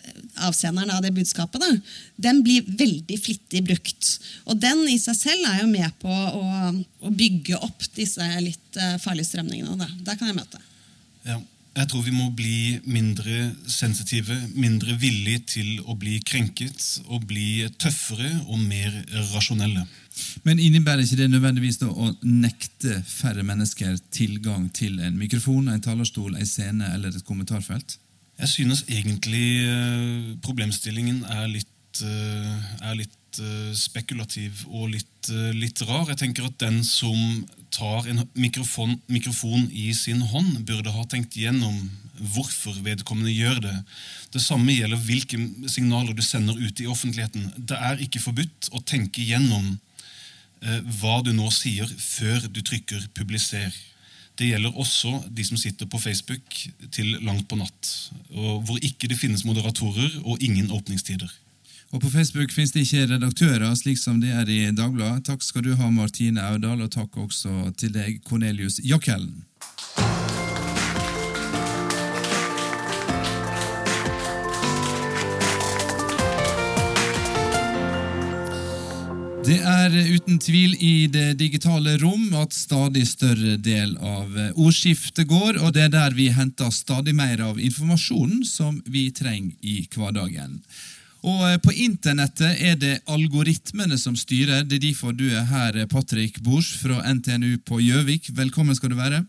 avsenderen av det budskapet, da, den blir veldig flittig brukt. Og den i seg selv er jo med på å, å bygge opp disse litt eh, farlige strømningene. Da. Der kan jeg møte. Ja. Jeg tror vi må bli mindre sensitive, mindre villige til å bli krenket, og bli tøffere og mer rasjonelle. Men innebærer ikke det nødvendigvis å nekte færre mennesker tilgang til en mikrofon, en talerstol, en scene eller et kommentarfelt? Jeg synes egentlig eh, problemstillingen er litt, eh, er litt eh, spekulativ og litt, litt, rar. Jeg tenker at Den som tar en mikrofon, mikrofon, i sin hånd, burde ha tenkt gjennom hvorfor vedkommende gjør det. Det samme gjelder hvilke signaler du sender ut i offentligheten. Det er ikke forbudt å tenke gjennom eh, hva du nå sier, før du trykker 'publiser'. Det gjelder også de som sitter på Facebook til langt på natt, hvor ikke det finnes moderatorer og ingen åpningstider. Og På Facebook finnes det ikke redaktører, slik som det er i Dagbladet. Takk skal du ha, Martine Audal, og takk også til deg, Cornelius Jakkellen. Det er uten tvil i det digitale rom at stadig større del av ordskiftet går, og det er der vi henter stadig mer av informasjonen som vi trenger i hverdagen. Og eh, På internettet er det algoritmene som styrer. Det er derfor du er her, Patrick Bors fra NTNU på Gjøvik. Velkommen skal du være.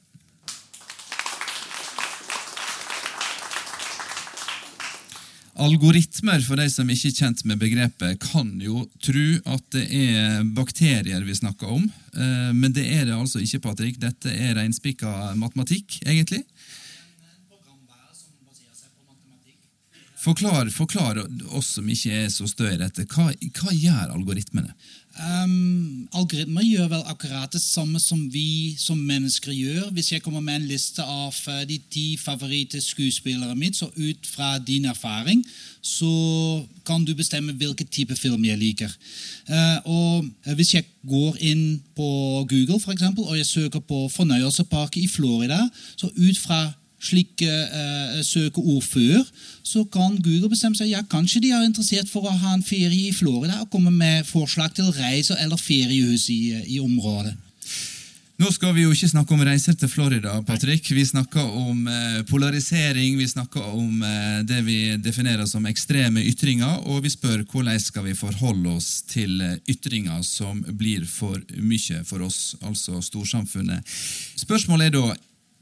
Algoritmer, for de som ikke er kjent med begrepet, kan jo tro at det er bakterier vi snakker om. Eh, men det er det altså ikke, Patrick. Dette er reinspikka matematikk, egentlig. Forklar, forklar, oss som ikke er så stø i dette. Hva, hva gjør algoritmene? Um, algoritmer gjør vel akkurat det samme som vi som mennesker gjør. Hvis jeg kommer med en liste av uh, de ti favorittskuespillerne mine, så ut fra din erfaring, så kan du bestemme hvilken type film jeg liker. Uh, og uh, Hvis jeg går inn på Google for eksempel, og jeg søker på fornøyelsespark i Florida, så ut fra slike eh, søkeord før, så kan Google bestemme seg ja, kanskje de er interessert for å ha en ferie i Florida og komme med forslag til reiser eller feriehus i, i området. Nå skal vi jo ikke snakke om reiser til Florida, Patrick. Vi snakker om eh, polarisering, vi snakker om eh, det vi definerer som ekstreme ytringer, og vi spør hvordan skal vi forholde oss til eh, ytringer som blir for mye for oss, altså storsamfunnet. Spørsmålet er da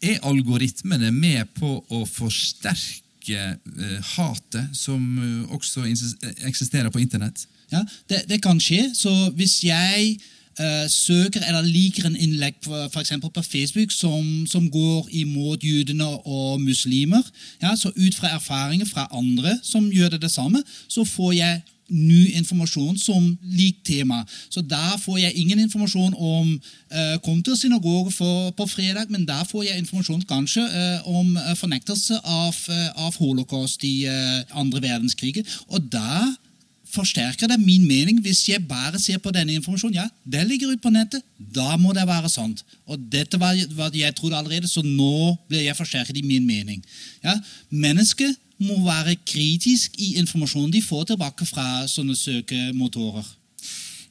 er algoritmene med på å forsterke eh, hatet som eh, også eksisterer på internett? Ja, det, det kan skje. Så hvis jeg Uh, søker eller liker en innlegg f.eks. på Facebook som, som, går imot jødene og muslimer, ja, så ut fra erfaringer fra andre som gjør det det samme, så får jeg ny informasjon som likt tema. Så der får jeg ingen informasjon om uh, Kom til synagoge på fredag, men der får jeg informasjon kanskje uh, om uh, fornektelse av, av holocaust i andre verdenskrig. Og da forsterker det min mening hvis jeg bare ser på denne informasjonen. Ja, det ligger ute på nettet. Da må det være sant. Og dette var hva jeg trodde allerede, så nå blir jeg forsterket i min mening. Ja, Mennesket må være kritisk i informasjonen de får tilbake fra sånne søkemotorer.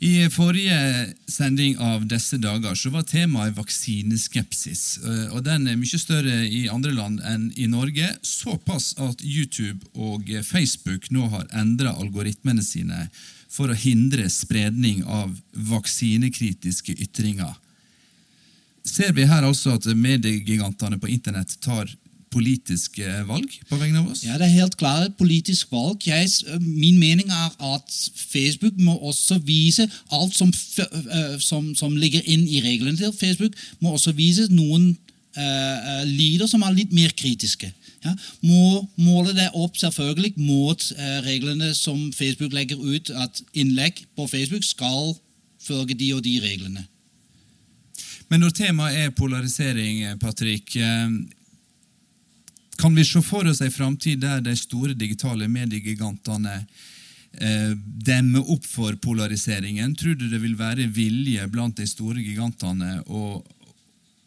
I forrige sending av disse dager så var temaet vaksineskepsis. Eh, og Den er mye større i andre land enn i Norge. Såpass at YouTube og Facebook nå har endra algoritmene sine for å hindre spredning av vaksinekritiske ytringer. Ser vi her altså at mediegigantene på internett tar politiske valg på vegne av oss? Ja, det er helt klart et politisk valg. Jeg, min mening er at Facebook må også vise alt som, som, som ligger inn i reglene til Facebook, må også vise noen uh, lyder som er litt mer kritiske. Ja, må måle det opp selvfølgelig mot uh, reglene som Facebook legger ut, at innlegg på Facebook skal følge de og de reglene. Men når temaet er polarisering, Patrick, kan vi se for oss en framtid der de store digitale mediegigantene eh, demmer opp for polariseringen? Tror du det vil være vilje blant de store gigantene å,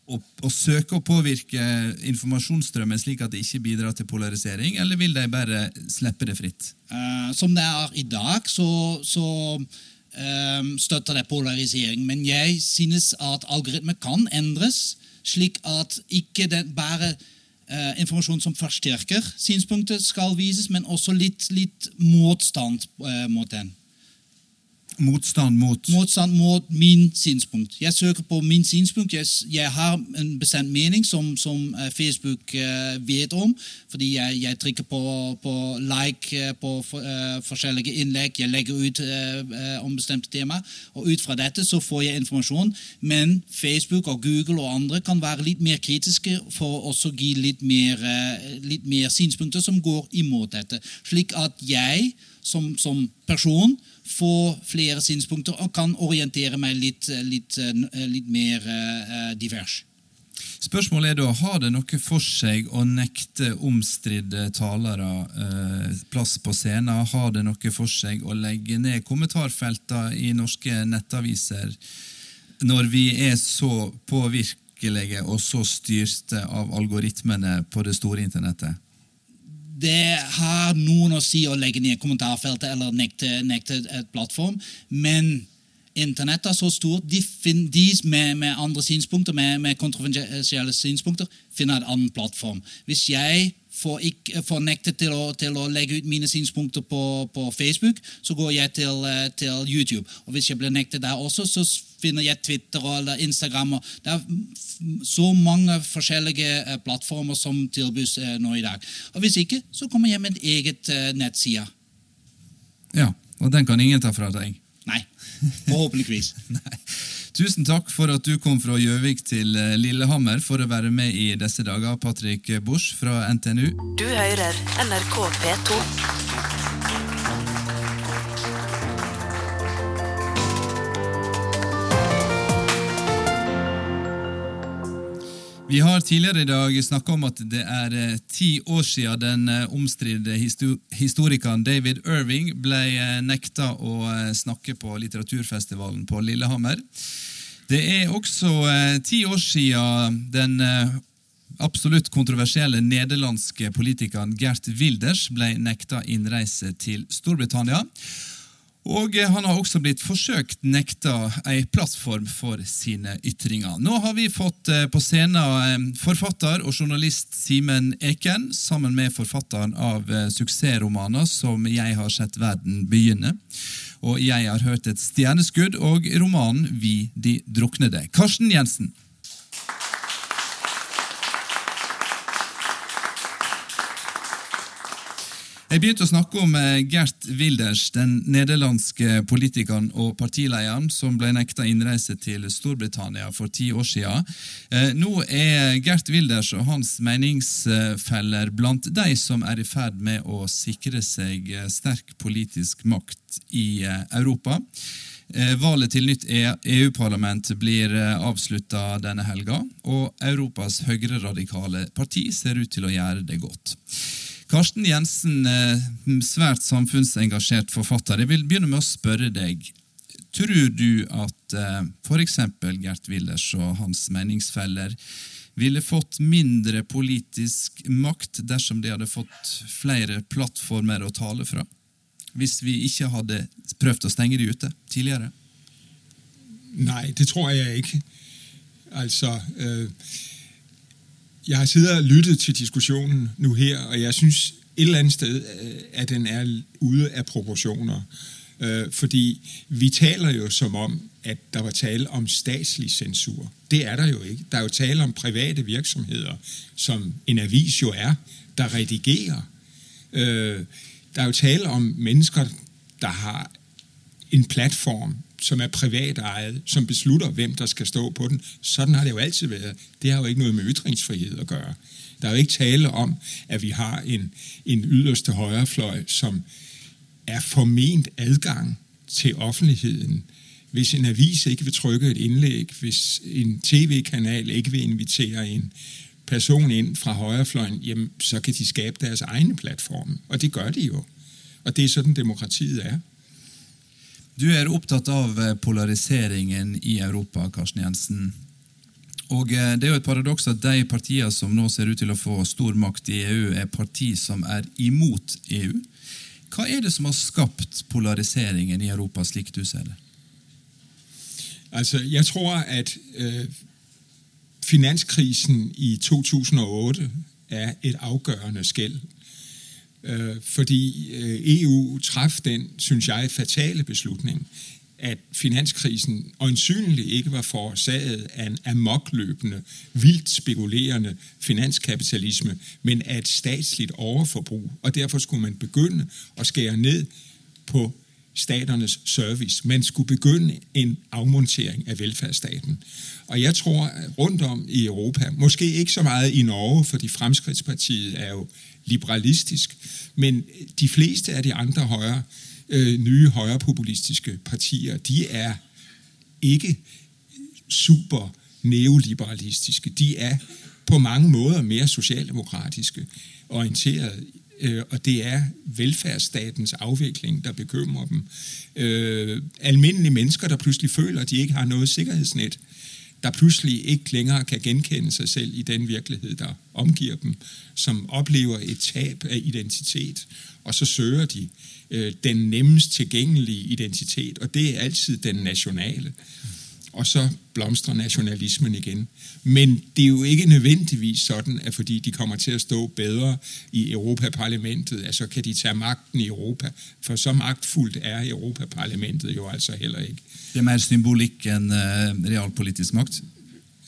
å, å søke å påvirke informasjonsstrømmen slik at det ikke bidrar til polarisering, eller vil de bare slippe det fritt? Uh, som det er i dag, så, så um, støtter det polarisering. Men jeg synes at algoritmer kan endres, slik at ikke det bare uh, informasjon som forsterker synspunktet, skal vises, men også litt, litt motstand eh, mot den. Motstand mot Motstand mot min synspunkt. Jeg søker på min synspunkt. Jeg, jeg har en bestemt mening som, som uh, Facebook uh, vet om. Fordi jeg, jeg trykker på, på like uh, på for, forskjellige innlegg. Jeg legger ut om bestemte tema. Og ut fra dette så får jeg informasjon. Men Facebook og Google og andre kan være litt mer kritiske for å gi litt mer, litt mer synspunkter som går imot dette. Slik at jeg som, som person få flere synspunkter og kan orientere meg litt, litt, litt mer divers. Spørsmålet er da, Har det noe for seg å nekte omstridte talere eh, plass på scenen? Har det noe for seg å legge ned kommentarfeltene i norske nettaviser når vi er så påvirkelige og så styrte av algoritmene på det store internettet? Det har noen å si å legge ned kommentarfeltet eller nekte, nekte et plattform, men Internett er så stort. De, de med, med, andre synspunkter, med, med kontroversielle synspunkter, finner en annen plattform. Hvis jeg får, ikke, får nektet til å, til å, legge ut mine synspunkter på, på Facebook, så går jeg til, eh, til, YouTube. Og hvis jeg blir nektet der også, så finner jeg Twitter eller Instagram. Det er så mange forskjellige eh, plattformer som tilbys eh, nå i dag. Og Hvis ikke, så kommer jeg med en eget eh, nettside. Ja, og den kan ingen ta fra deg? Nei. Forhåpentligvis. Nei. Tusen takk for at du kom fra Gjøvik til Lillehammer for å være med i disse dager, Patrick Bosch fra NTNU. Du hører NRK P2. Vi har tidligere i dag snakka om at det er eh, ti år siden den eh, omstridte historikeren David Irving ble eh, nekta å snakke på litteraturfestivalen på Lillehammer. Det er også ti år siden den absolutt kontroversielle nederlandske politikeren Gert Wilders ble nekta innreise til Storbritannia. Og han har også blitt forsøkt nekta ei plattform for sine ytringer. Nå har vi fått eh, på scenen eh, forfatter og journalist Simen Eken sammen med forfatteren av eh, suksessromaner som Jeg har sett verden begynne. Og Jeg har hørt et stjerneskudd og romanen Vi de druknede. Karsten Jensen. Jeg begynte å snakke om eh, Gert Wilders, den nederlandske politikeren og partilederen som ble nekta innreise til Storbritannia for ti år siden. Eh, nå er Gert Wilders og hans meningsfeller blant de som er i ferd med å sikre seg eh, sterk politisk makt i Europa. Valget til nytt EU-parlament e blir avslutta denne helga, og Europas høyreradikale parti ser ut til å gjøre det godt. Karsten Jensen, eh, svært samfunnsengasjert forfatter. Jeg vil begynne med å spørre deg. Tror du at eh, f.eks. Gert Willers og hans meningsfeller ville fått mindre politisk makt dersom de hadde fått flere plattformer å tale fra? Hvis vi ikke hadde prøvd å stenge de ute tidligere? Nei, det tror jeg ikke. Altså øh jeg har siddet og lyttet til diskussionen nu her, og jeg synes et eller andet sted, øh, at den er ude af proportioner. Øh, fordi vi taler jo som om, at der var tale om statslig censur. Det er der jo ikke. Der er jo tale om private virksomheder, som en avis jo er, der redigerer. Øh, der er jo tale om mennesker, der har en platform, som er privatejet, som beslutter, hvem der skal stå på den. Sådan har det jo altid været. Det har jo ikke noget med ytringsfrihed at gøre. Der er jo ikke tale om, at vi har en, en yderste højrefløj, som er forment adgang til offentligheden. Hvis en avis ikke vil trykke et indlæg, hvis en tv-kanal ikke vil invitere en person ind fra højrefløjen, jamen, så kan de skabe deres egne platforme. Og det gør de jo. Og det er sådan, demokratiet er. Du er opptatt av eh, polariseringen i Europa, Karsten Jensen. Og eh, Det er jo et paradoks at de partiene som nå ser ut til å få stor makt i EU, er parti som er imot EU. Hva er det som har skapt polariseringen i Europa, slik du ser det? Altså, Jeg tror at øh, finanskrisen i 2008 er et avgjørende skæld. Øh, fordi øh, EU traf den, synes jeg, fatale beslutning, at finanskrisen øjensynligt ikke var forårsaget af en amokløbende, vildt spekulerende finanskapitalisme, men af et statsligt overforbrug. Og derfor skulle man begynde at skære ned på staternes service. Man skulle begynde en afmontering af velfærdsstaten. Og jeg tror at rundt om i Europa, måske ikke så meget i Norge, fordi Fremskridspartiet er jo liberalistisk, men de fleste af de andre højre, øh, nye højrepopulistiske partier, de er ikke super neoliberalistiske. De er på mange måder mere socialdemokratiske orienteret Øh, og det er velfærdsstatens afvikling, der bekymrer dem. Øh, almindelige mennesker, der pludselig føler, at de ikke har noget sikkerhedsnet, der pludselig ikke længere kan genkende sig selv i den virkelighed, der omgiver dem, som oplever et tab af identitet, og så søger de øh, den nemmest tilgængelige identitet, og det er altid den nationale. Og så blomstrer nationalismen igen. Men det er jo ikke nødvendigvis sådan, at fordi de kommer til at stå bedre i Europaparlamentet, at så kan de tage magten i Europa. For så magtfuldt er Europaparlamentet jo altså heller ikke. Det er mer symbolikk enn uh, realpolitisk makt?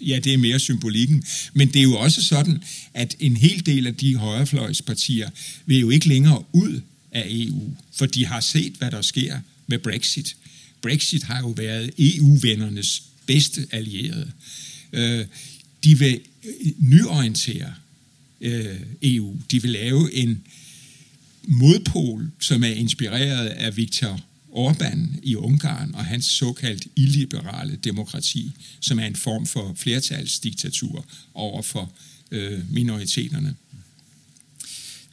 Ja, det er mere symbolikken. Men det er jo også sådan, at en hel del af de højrefløjspartier vil jo ikke længere ud af EU, for de har set, hvad der sker med Brexit. Brexit har jo været EU-vennernes bedste allierede. Øh, de vil øh, nyorientere øh, EU. De vil lave en modpol, som er inspireret af Viktor Orbán i Ungarn og hans såkaldt illiberale demokrati, som er en form for flertalsdiktatur over for minoriteterne.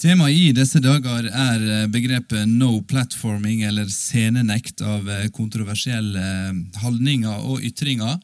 Temaet i disse dager er begrepet no platforming, eller scenenekt av kontroversielle holdninger og ytringer.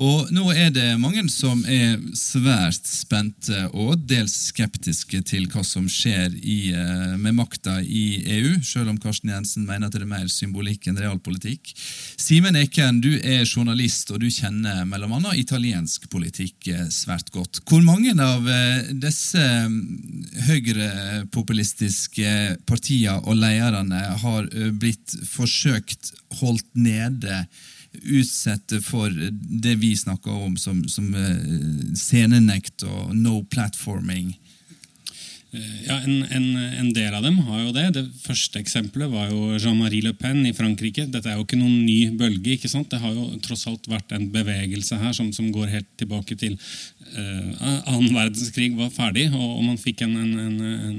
Og nå er det mange som er svært spente og dels skeptiske til hva som skjer i, eh, med makta i EU, selv om Karsten Jensen mener at det er mer symbolikk enn realpolitikk. Simen Eken, du er journalist, og du kjenner bl.a. italiensk politikk eh, svært godt. Hvor mange av eh, disse mm, høyrepopulistiske partiene og lederne har blitt forsøkt holdt nede? Utsette for det vi snakker om som, som eh, scenenekt og no platforming? Eh, ja, en, en, en, del av dem har jo det. Det første eksempelet var jo Jean-Marie Le Pen i Frankrike. Dette er jo ikke noen ny bølge. ikke sant? Det har jo tross alt vært en bevegelse her som, som går helt tilbake til annen verdenskrig var ferdig, og, man fikk en, en, en,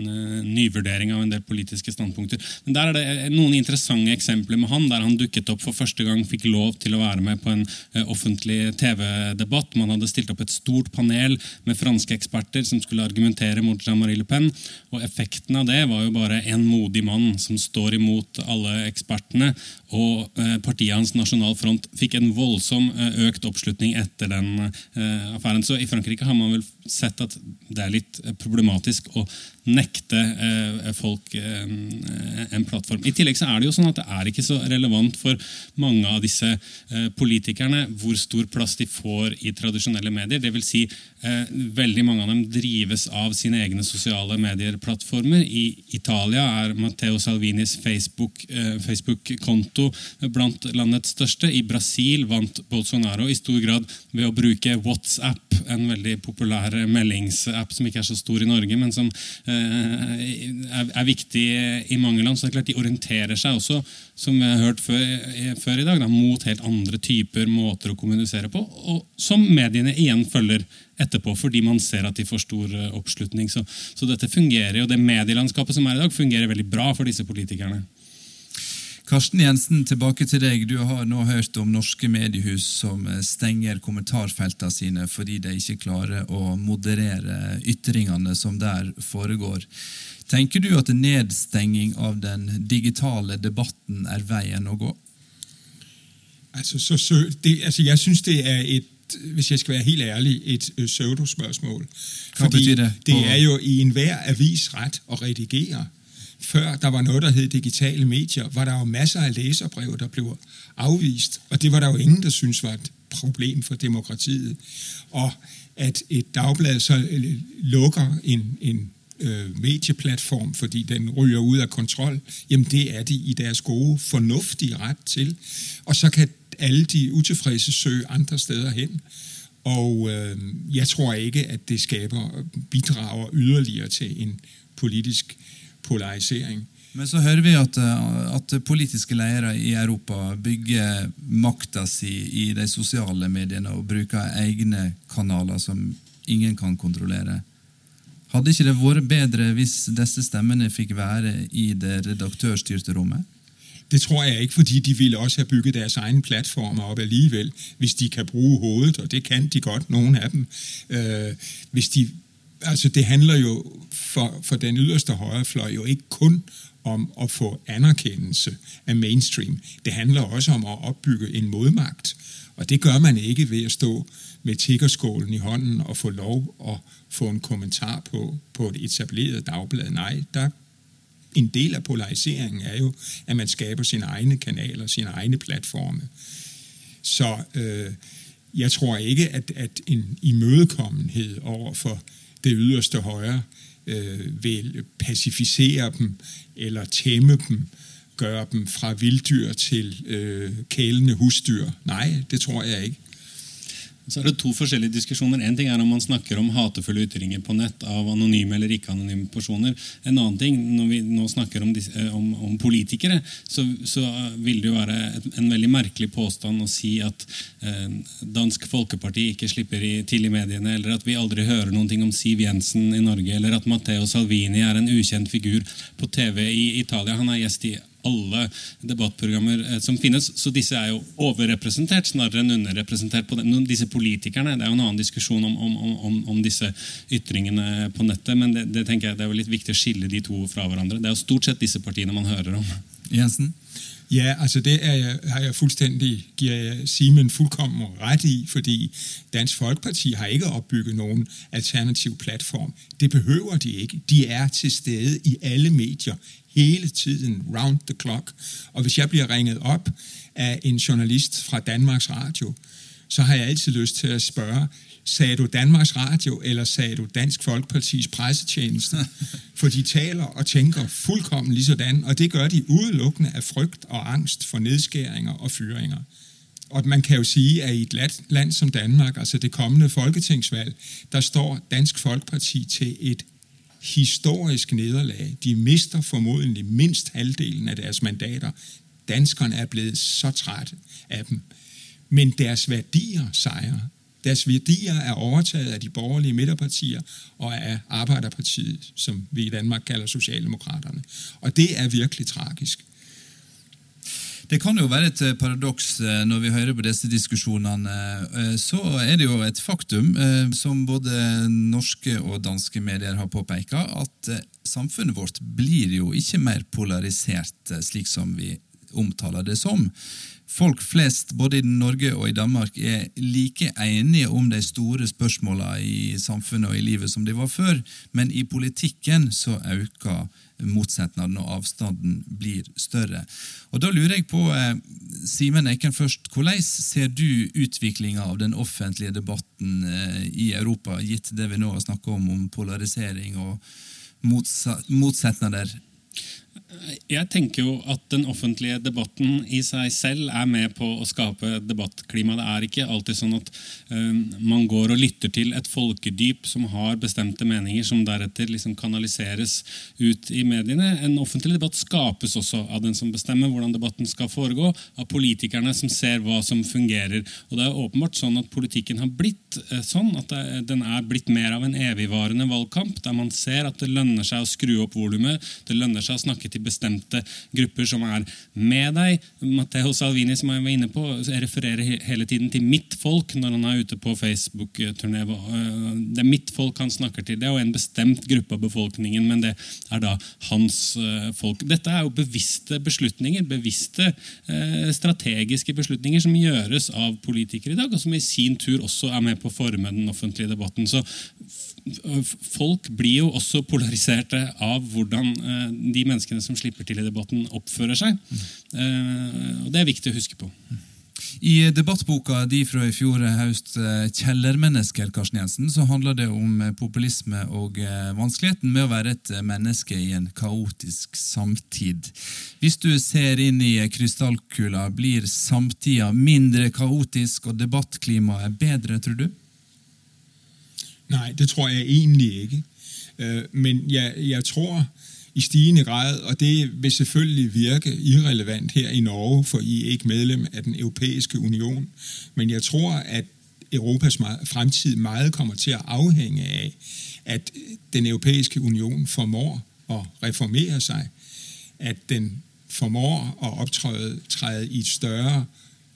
nyvurdering av en del politiske standpunkter. Men der er det noen interessante eksempler med han, der han dukket opp for første gang, fikk lov til å være med på en uh, offentlig TV-debatt. Man hadde stilt opp et stort panel med franske eksperter som skulle argumentere mot Jean-Marie Le Pen. Og effekten av det var jo bare en modig mann som står imot alle ekspertene. Og partiet hans Nasjonal Front fikk en voldsom økt oppslutning etter den affæren. Så i Frankrike har man vel sett at det er litt problematisk å nekte eh, folk eh, en plattform. I tillegg så er det jo sånn at det er ikke så relevant for mange av disse eh, politikerne hvor stor plass de får i tradisjonelle medier. Det vil si, veldig mange av dem drives av sine egne sosiale medier-plattformer. I Italia er Matteo Salvinis Facebook-konto Facebook blant landets største. I Brasil vant Bolsonaro i stor grad ved å bruke WhatsApp, en veldig populær meldingsapp som ikke er så stor i Norge, men som er, viktig i mange land. så det er klart De orienterer seg også som vi har hørt før, før i dag, da, mot helt andre typer måter å kommunisere på, og som mediene igjen følger etterpå, fordi man ser at de får stor eh, oppslutning. Så, så dette fungerer, og det medielandskapet som er i dag, fungerer veldig bra for disse politikerne. Karsten Jensen, tilbake til deg. Du har nå hørt om norske mediehus som eh, stenger kommentarfeltene sine fordi de ikke klarer å moderere ytringene som der foregår. Tenker du at nedstenging av den digitale debatten er veien å gå? Altså, så, så det, altså jeg syns det er et hvis jeg skal være helt ærlig, et pseudospørsmål. Fordi det det er jo i enhver avis rett å redigere. Før der var noe der hed digitale medier, var der jo masser av læserbrev der ble avvist. Og det var der jo ingen der syntes var et problem for demokratiet. Og at et dagblad så øh, lukker en, en øh, medieplatform fordi den ryger ut av kontrol, jamen det er de i deres gode, fornuftige ret til. Og så kan alle de utilfredse søge andre steder hen. Og øh, jeg tror ikke at det skaper bidrager yderligere til en politisk polarisering. Men så hører vi at, eh, at politiske ledere i Europa bygger makta si i de sosiale mediene og bruker egne kanaler som ingen kan kontrollere. Hadde ikke det vært bedre hvis disse stemmene fikk være i det redaktørstyrte rommet? Det tror jeg ikke, fordi de ville også ha bygget deres egne plattformer op alligevel, hvis de kan bruke hovedet, og det kan de godt, noen av dem. Øh, hvis de, altså det handler jo for, for den yderste højrefløj jo ikke kun om at få anerkendelse af mainstream. Det handler også om at opbygge en modmagt, og det gør man ikke ved at stå med tiggerskålen i hånden og få lov at få en kommentar på, på et etableret dagblad. Nej, der en del av polariseringen er jo at man skaper sine egne kanaler, sine egne platforme. Så øh, jeg tror ikke at, at en imødekommenhet over for det yderste højre øh, vil pacificere dem eller tæmme dem, gøre dem fra vilddyr til øh, kælende husdyr. Nej, det tror jeg ikke. Så er det to forskjellige diskusjoner. En ting er om man snakker om hatefulle ytringer på nett av anonyme eller ikke-anonyme personer. En annen ting, når vi nå snakker om, eh, om, om politikere, så, så vil det jo være en veldig merkelig påstand å si at eh, Dansk Folkeparti ikke slipper i, til i mediene, eller at vi aldri hører noen ting om Siv Jensen i Norge, eller at Matteo Salvini er en ukjent figur på TV i Italia. Han er gjest i alle debattprogrammer eh, som finnes. Så disse er jo overrepresentert snarere enn underrepresentert. på den. Disse politikerne, Det er jo en annen diskusjon om, om, om, om disse ytringene på nettet, men det, det tenker jeg det er jo litt viktig å skille de to fra hverandre. Det er jo stort sett disse partiene man hører om. Jensen? Ja, altså det er jeg, har jeg fuldstændig, giver jeg Simen fuldkommen ret i, fordi Dansk Folkeparti har ikke opbygget nogen alternativ platform. Det behøver de ikke. De er til stede i alle medier hele tiden, round the clock. Og hvis jeg bliver ringet op af en journalist fra Danmarks Radio, så har jeg altid lyst til at spørge, sagde du Danmarks Radio, eller sagde du Dansk Folkepartis pressetjeneste? For de taler og tænker fuldkommen lige sådan, og det gør de udelukkende af frygt og angst for nedskæringer og fyringer. Og man kan jo sige, at i et land- som Danmark, altså det kommende folketingsvalg, der står Dansk Folkeparti til et historisk nederlag. De mister formodentlig mindst halvdelen af deres mandater. Danskerne er blevet så trætte af dem. Men deres værdier sejrer. Deres værdier er overtaget af de borgerlige midterpartier og af Arbejderpartiet, som vi i Danmark kalder Socialdemokraterne. Og det er virkelig tragisk. Det kan jo være et eh, paradoks eh, når vi hører på disse diskusjonene. eh, Så er det jo et faktum, som både norske og danske medier har påpekt, at samfunnet vårt blir jo ikke mer polarisert slik som vi omtaler det som. Folk flest, både i Norge og i Danmark, er like enige om de store spørsmålene i samfunnet og i livet som de var før, men i politikken så øker motsetnadene, og avstanden blir større. Og Da lurer jeg på, eh, Simen Eiken først, hvordan ser du utviklinga av den offentlige debatten eh, i Europa, gitt det vi nå har snakket om, om polarisering og motsetnader? Jeg tenker jo at den offentlige debatten i seg selv er med på å skape debattklima. Det er ikke alltid sånn at eh, man går og lytter til et folkedyp som har bestemte meninger, som deretter liksom kanaliseres ut i mediene. En offentlig debatt skapes også av den som bestemmer hvordan debatten skal foregå, av politikerne som ser hva som fungerer. Og det er åpenbart sånn at politikken har blitt eh, sånn at den er blitt mer av en evigvarende valgkamp, der man ser at det lønner seg å skru opp volumet, det lønner seg å snakke snakke til bestemte grupper som er med deg. Matteo Salvini som jeg var inne på, refererer hele tiden til mitt folk når han er ute på Facebook-turné. Det er mitt folk han snakker til. Det er jo en bestemt gruppe av befolkningen, men det er da hans folk. Dette er jo bevisste beslutninger, bevisste strategiske beslutninger som gjøres av politikere i dag, og som i sin tur også er med på å forme den offentlige debatten. Så folk blir jo også polariserte av hvordan eh, de menneskene som slipper til i debatten, oppfører seg. Eh, og Det er viktig å huske på. I debattboka di fra i fjor høst, eh, 'Kjellermennesker', Karsten Jensen, så handler det om populisme og vanskeligheten med å være et menneske i en kaotisk samtid. Hvis du ser inn i krystallkula, blir samtida mindre kaotisk og debattklimaet bedre, tror du? Nej, det tror jeg egentlig ikke. Øh, men jeg, jeg tror i stigende grad, og det vil selvfølgelig virke irrelevant her i Norge, for I er ikke medlem af den europæiske union, men jeg tror, at Europas fremtid meget kommer til at afhænge af, at den europæiske union formår at reformere sig, at den formår at optræde træde i et større,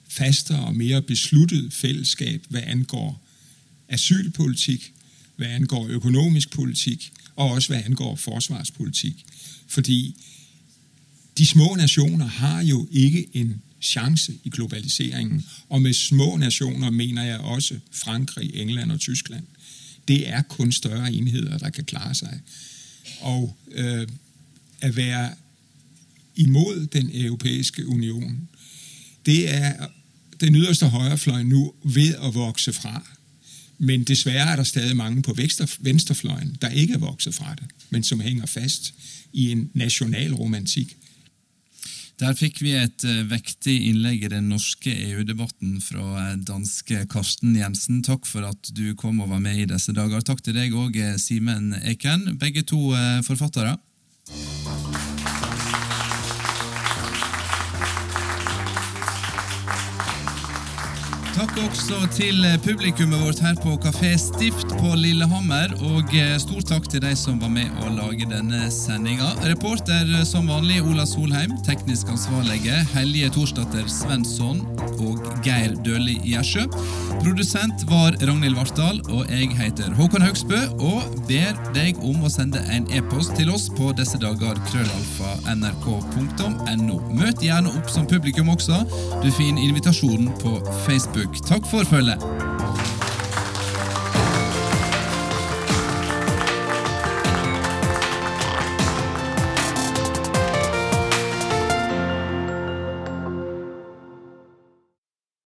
fastere og mere besluttet fællesskab, hvad angår asylpolitik, hvad angår økonomisk politik, og også hvad angår forsvarspolitik. Fordi de små nationer har jo ikke en chance i globaliseringen. Og med små nationer mener jeg også Frankrig, England og Tyskland. Det er kun større enheder, der kan klare sig. Og øh, at være imod den europæiske union, det er den yderste højrefløj nu ved at vokse fra. Men dessverre er der stadig mange på venstrefløjen, der ikke er vokset fra det, men som henger fast i en nasjonal romantikk. Der fikk vi et uh, vektig innlegg i den norske EU-debatten fra uh, danske Karsten Jensen. Takk for at du kom og var med i disse dager. Takk til deg òg, Simen Eken, begge to forfattere. Også til publikummet vårt her på Kafé Stift på Lillehammer. Og eh, stor takk til de som var med å lage denne sendinga. Reporter eh, som vanlig Ola Solheim. Teknisk ansvarlige Helje Torsdatter Svensson og Geir Døli Gjersjø. Produsent var Ragnhild Vartdal, og jeg heter Håkon Haugsbø og ber deg om å sende en e-post til oss på disse dager krøllalfa nrk.no. Møt gjerne opp som publikum også. Du finner invitasjonen på Facebook. Takk for følget.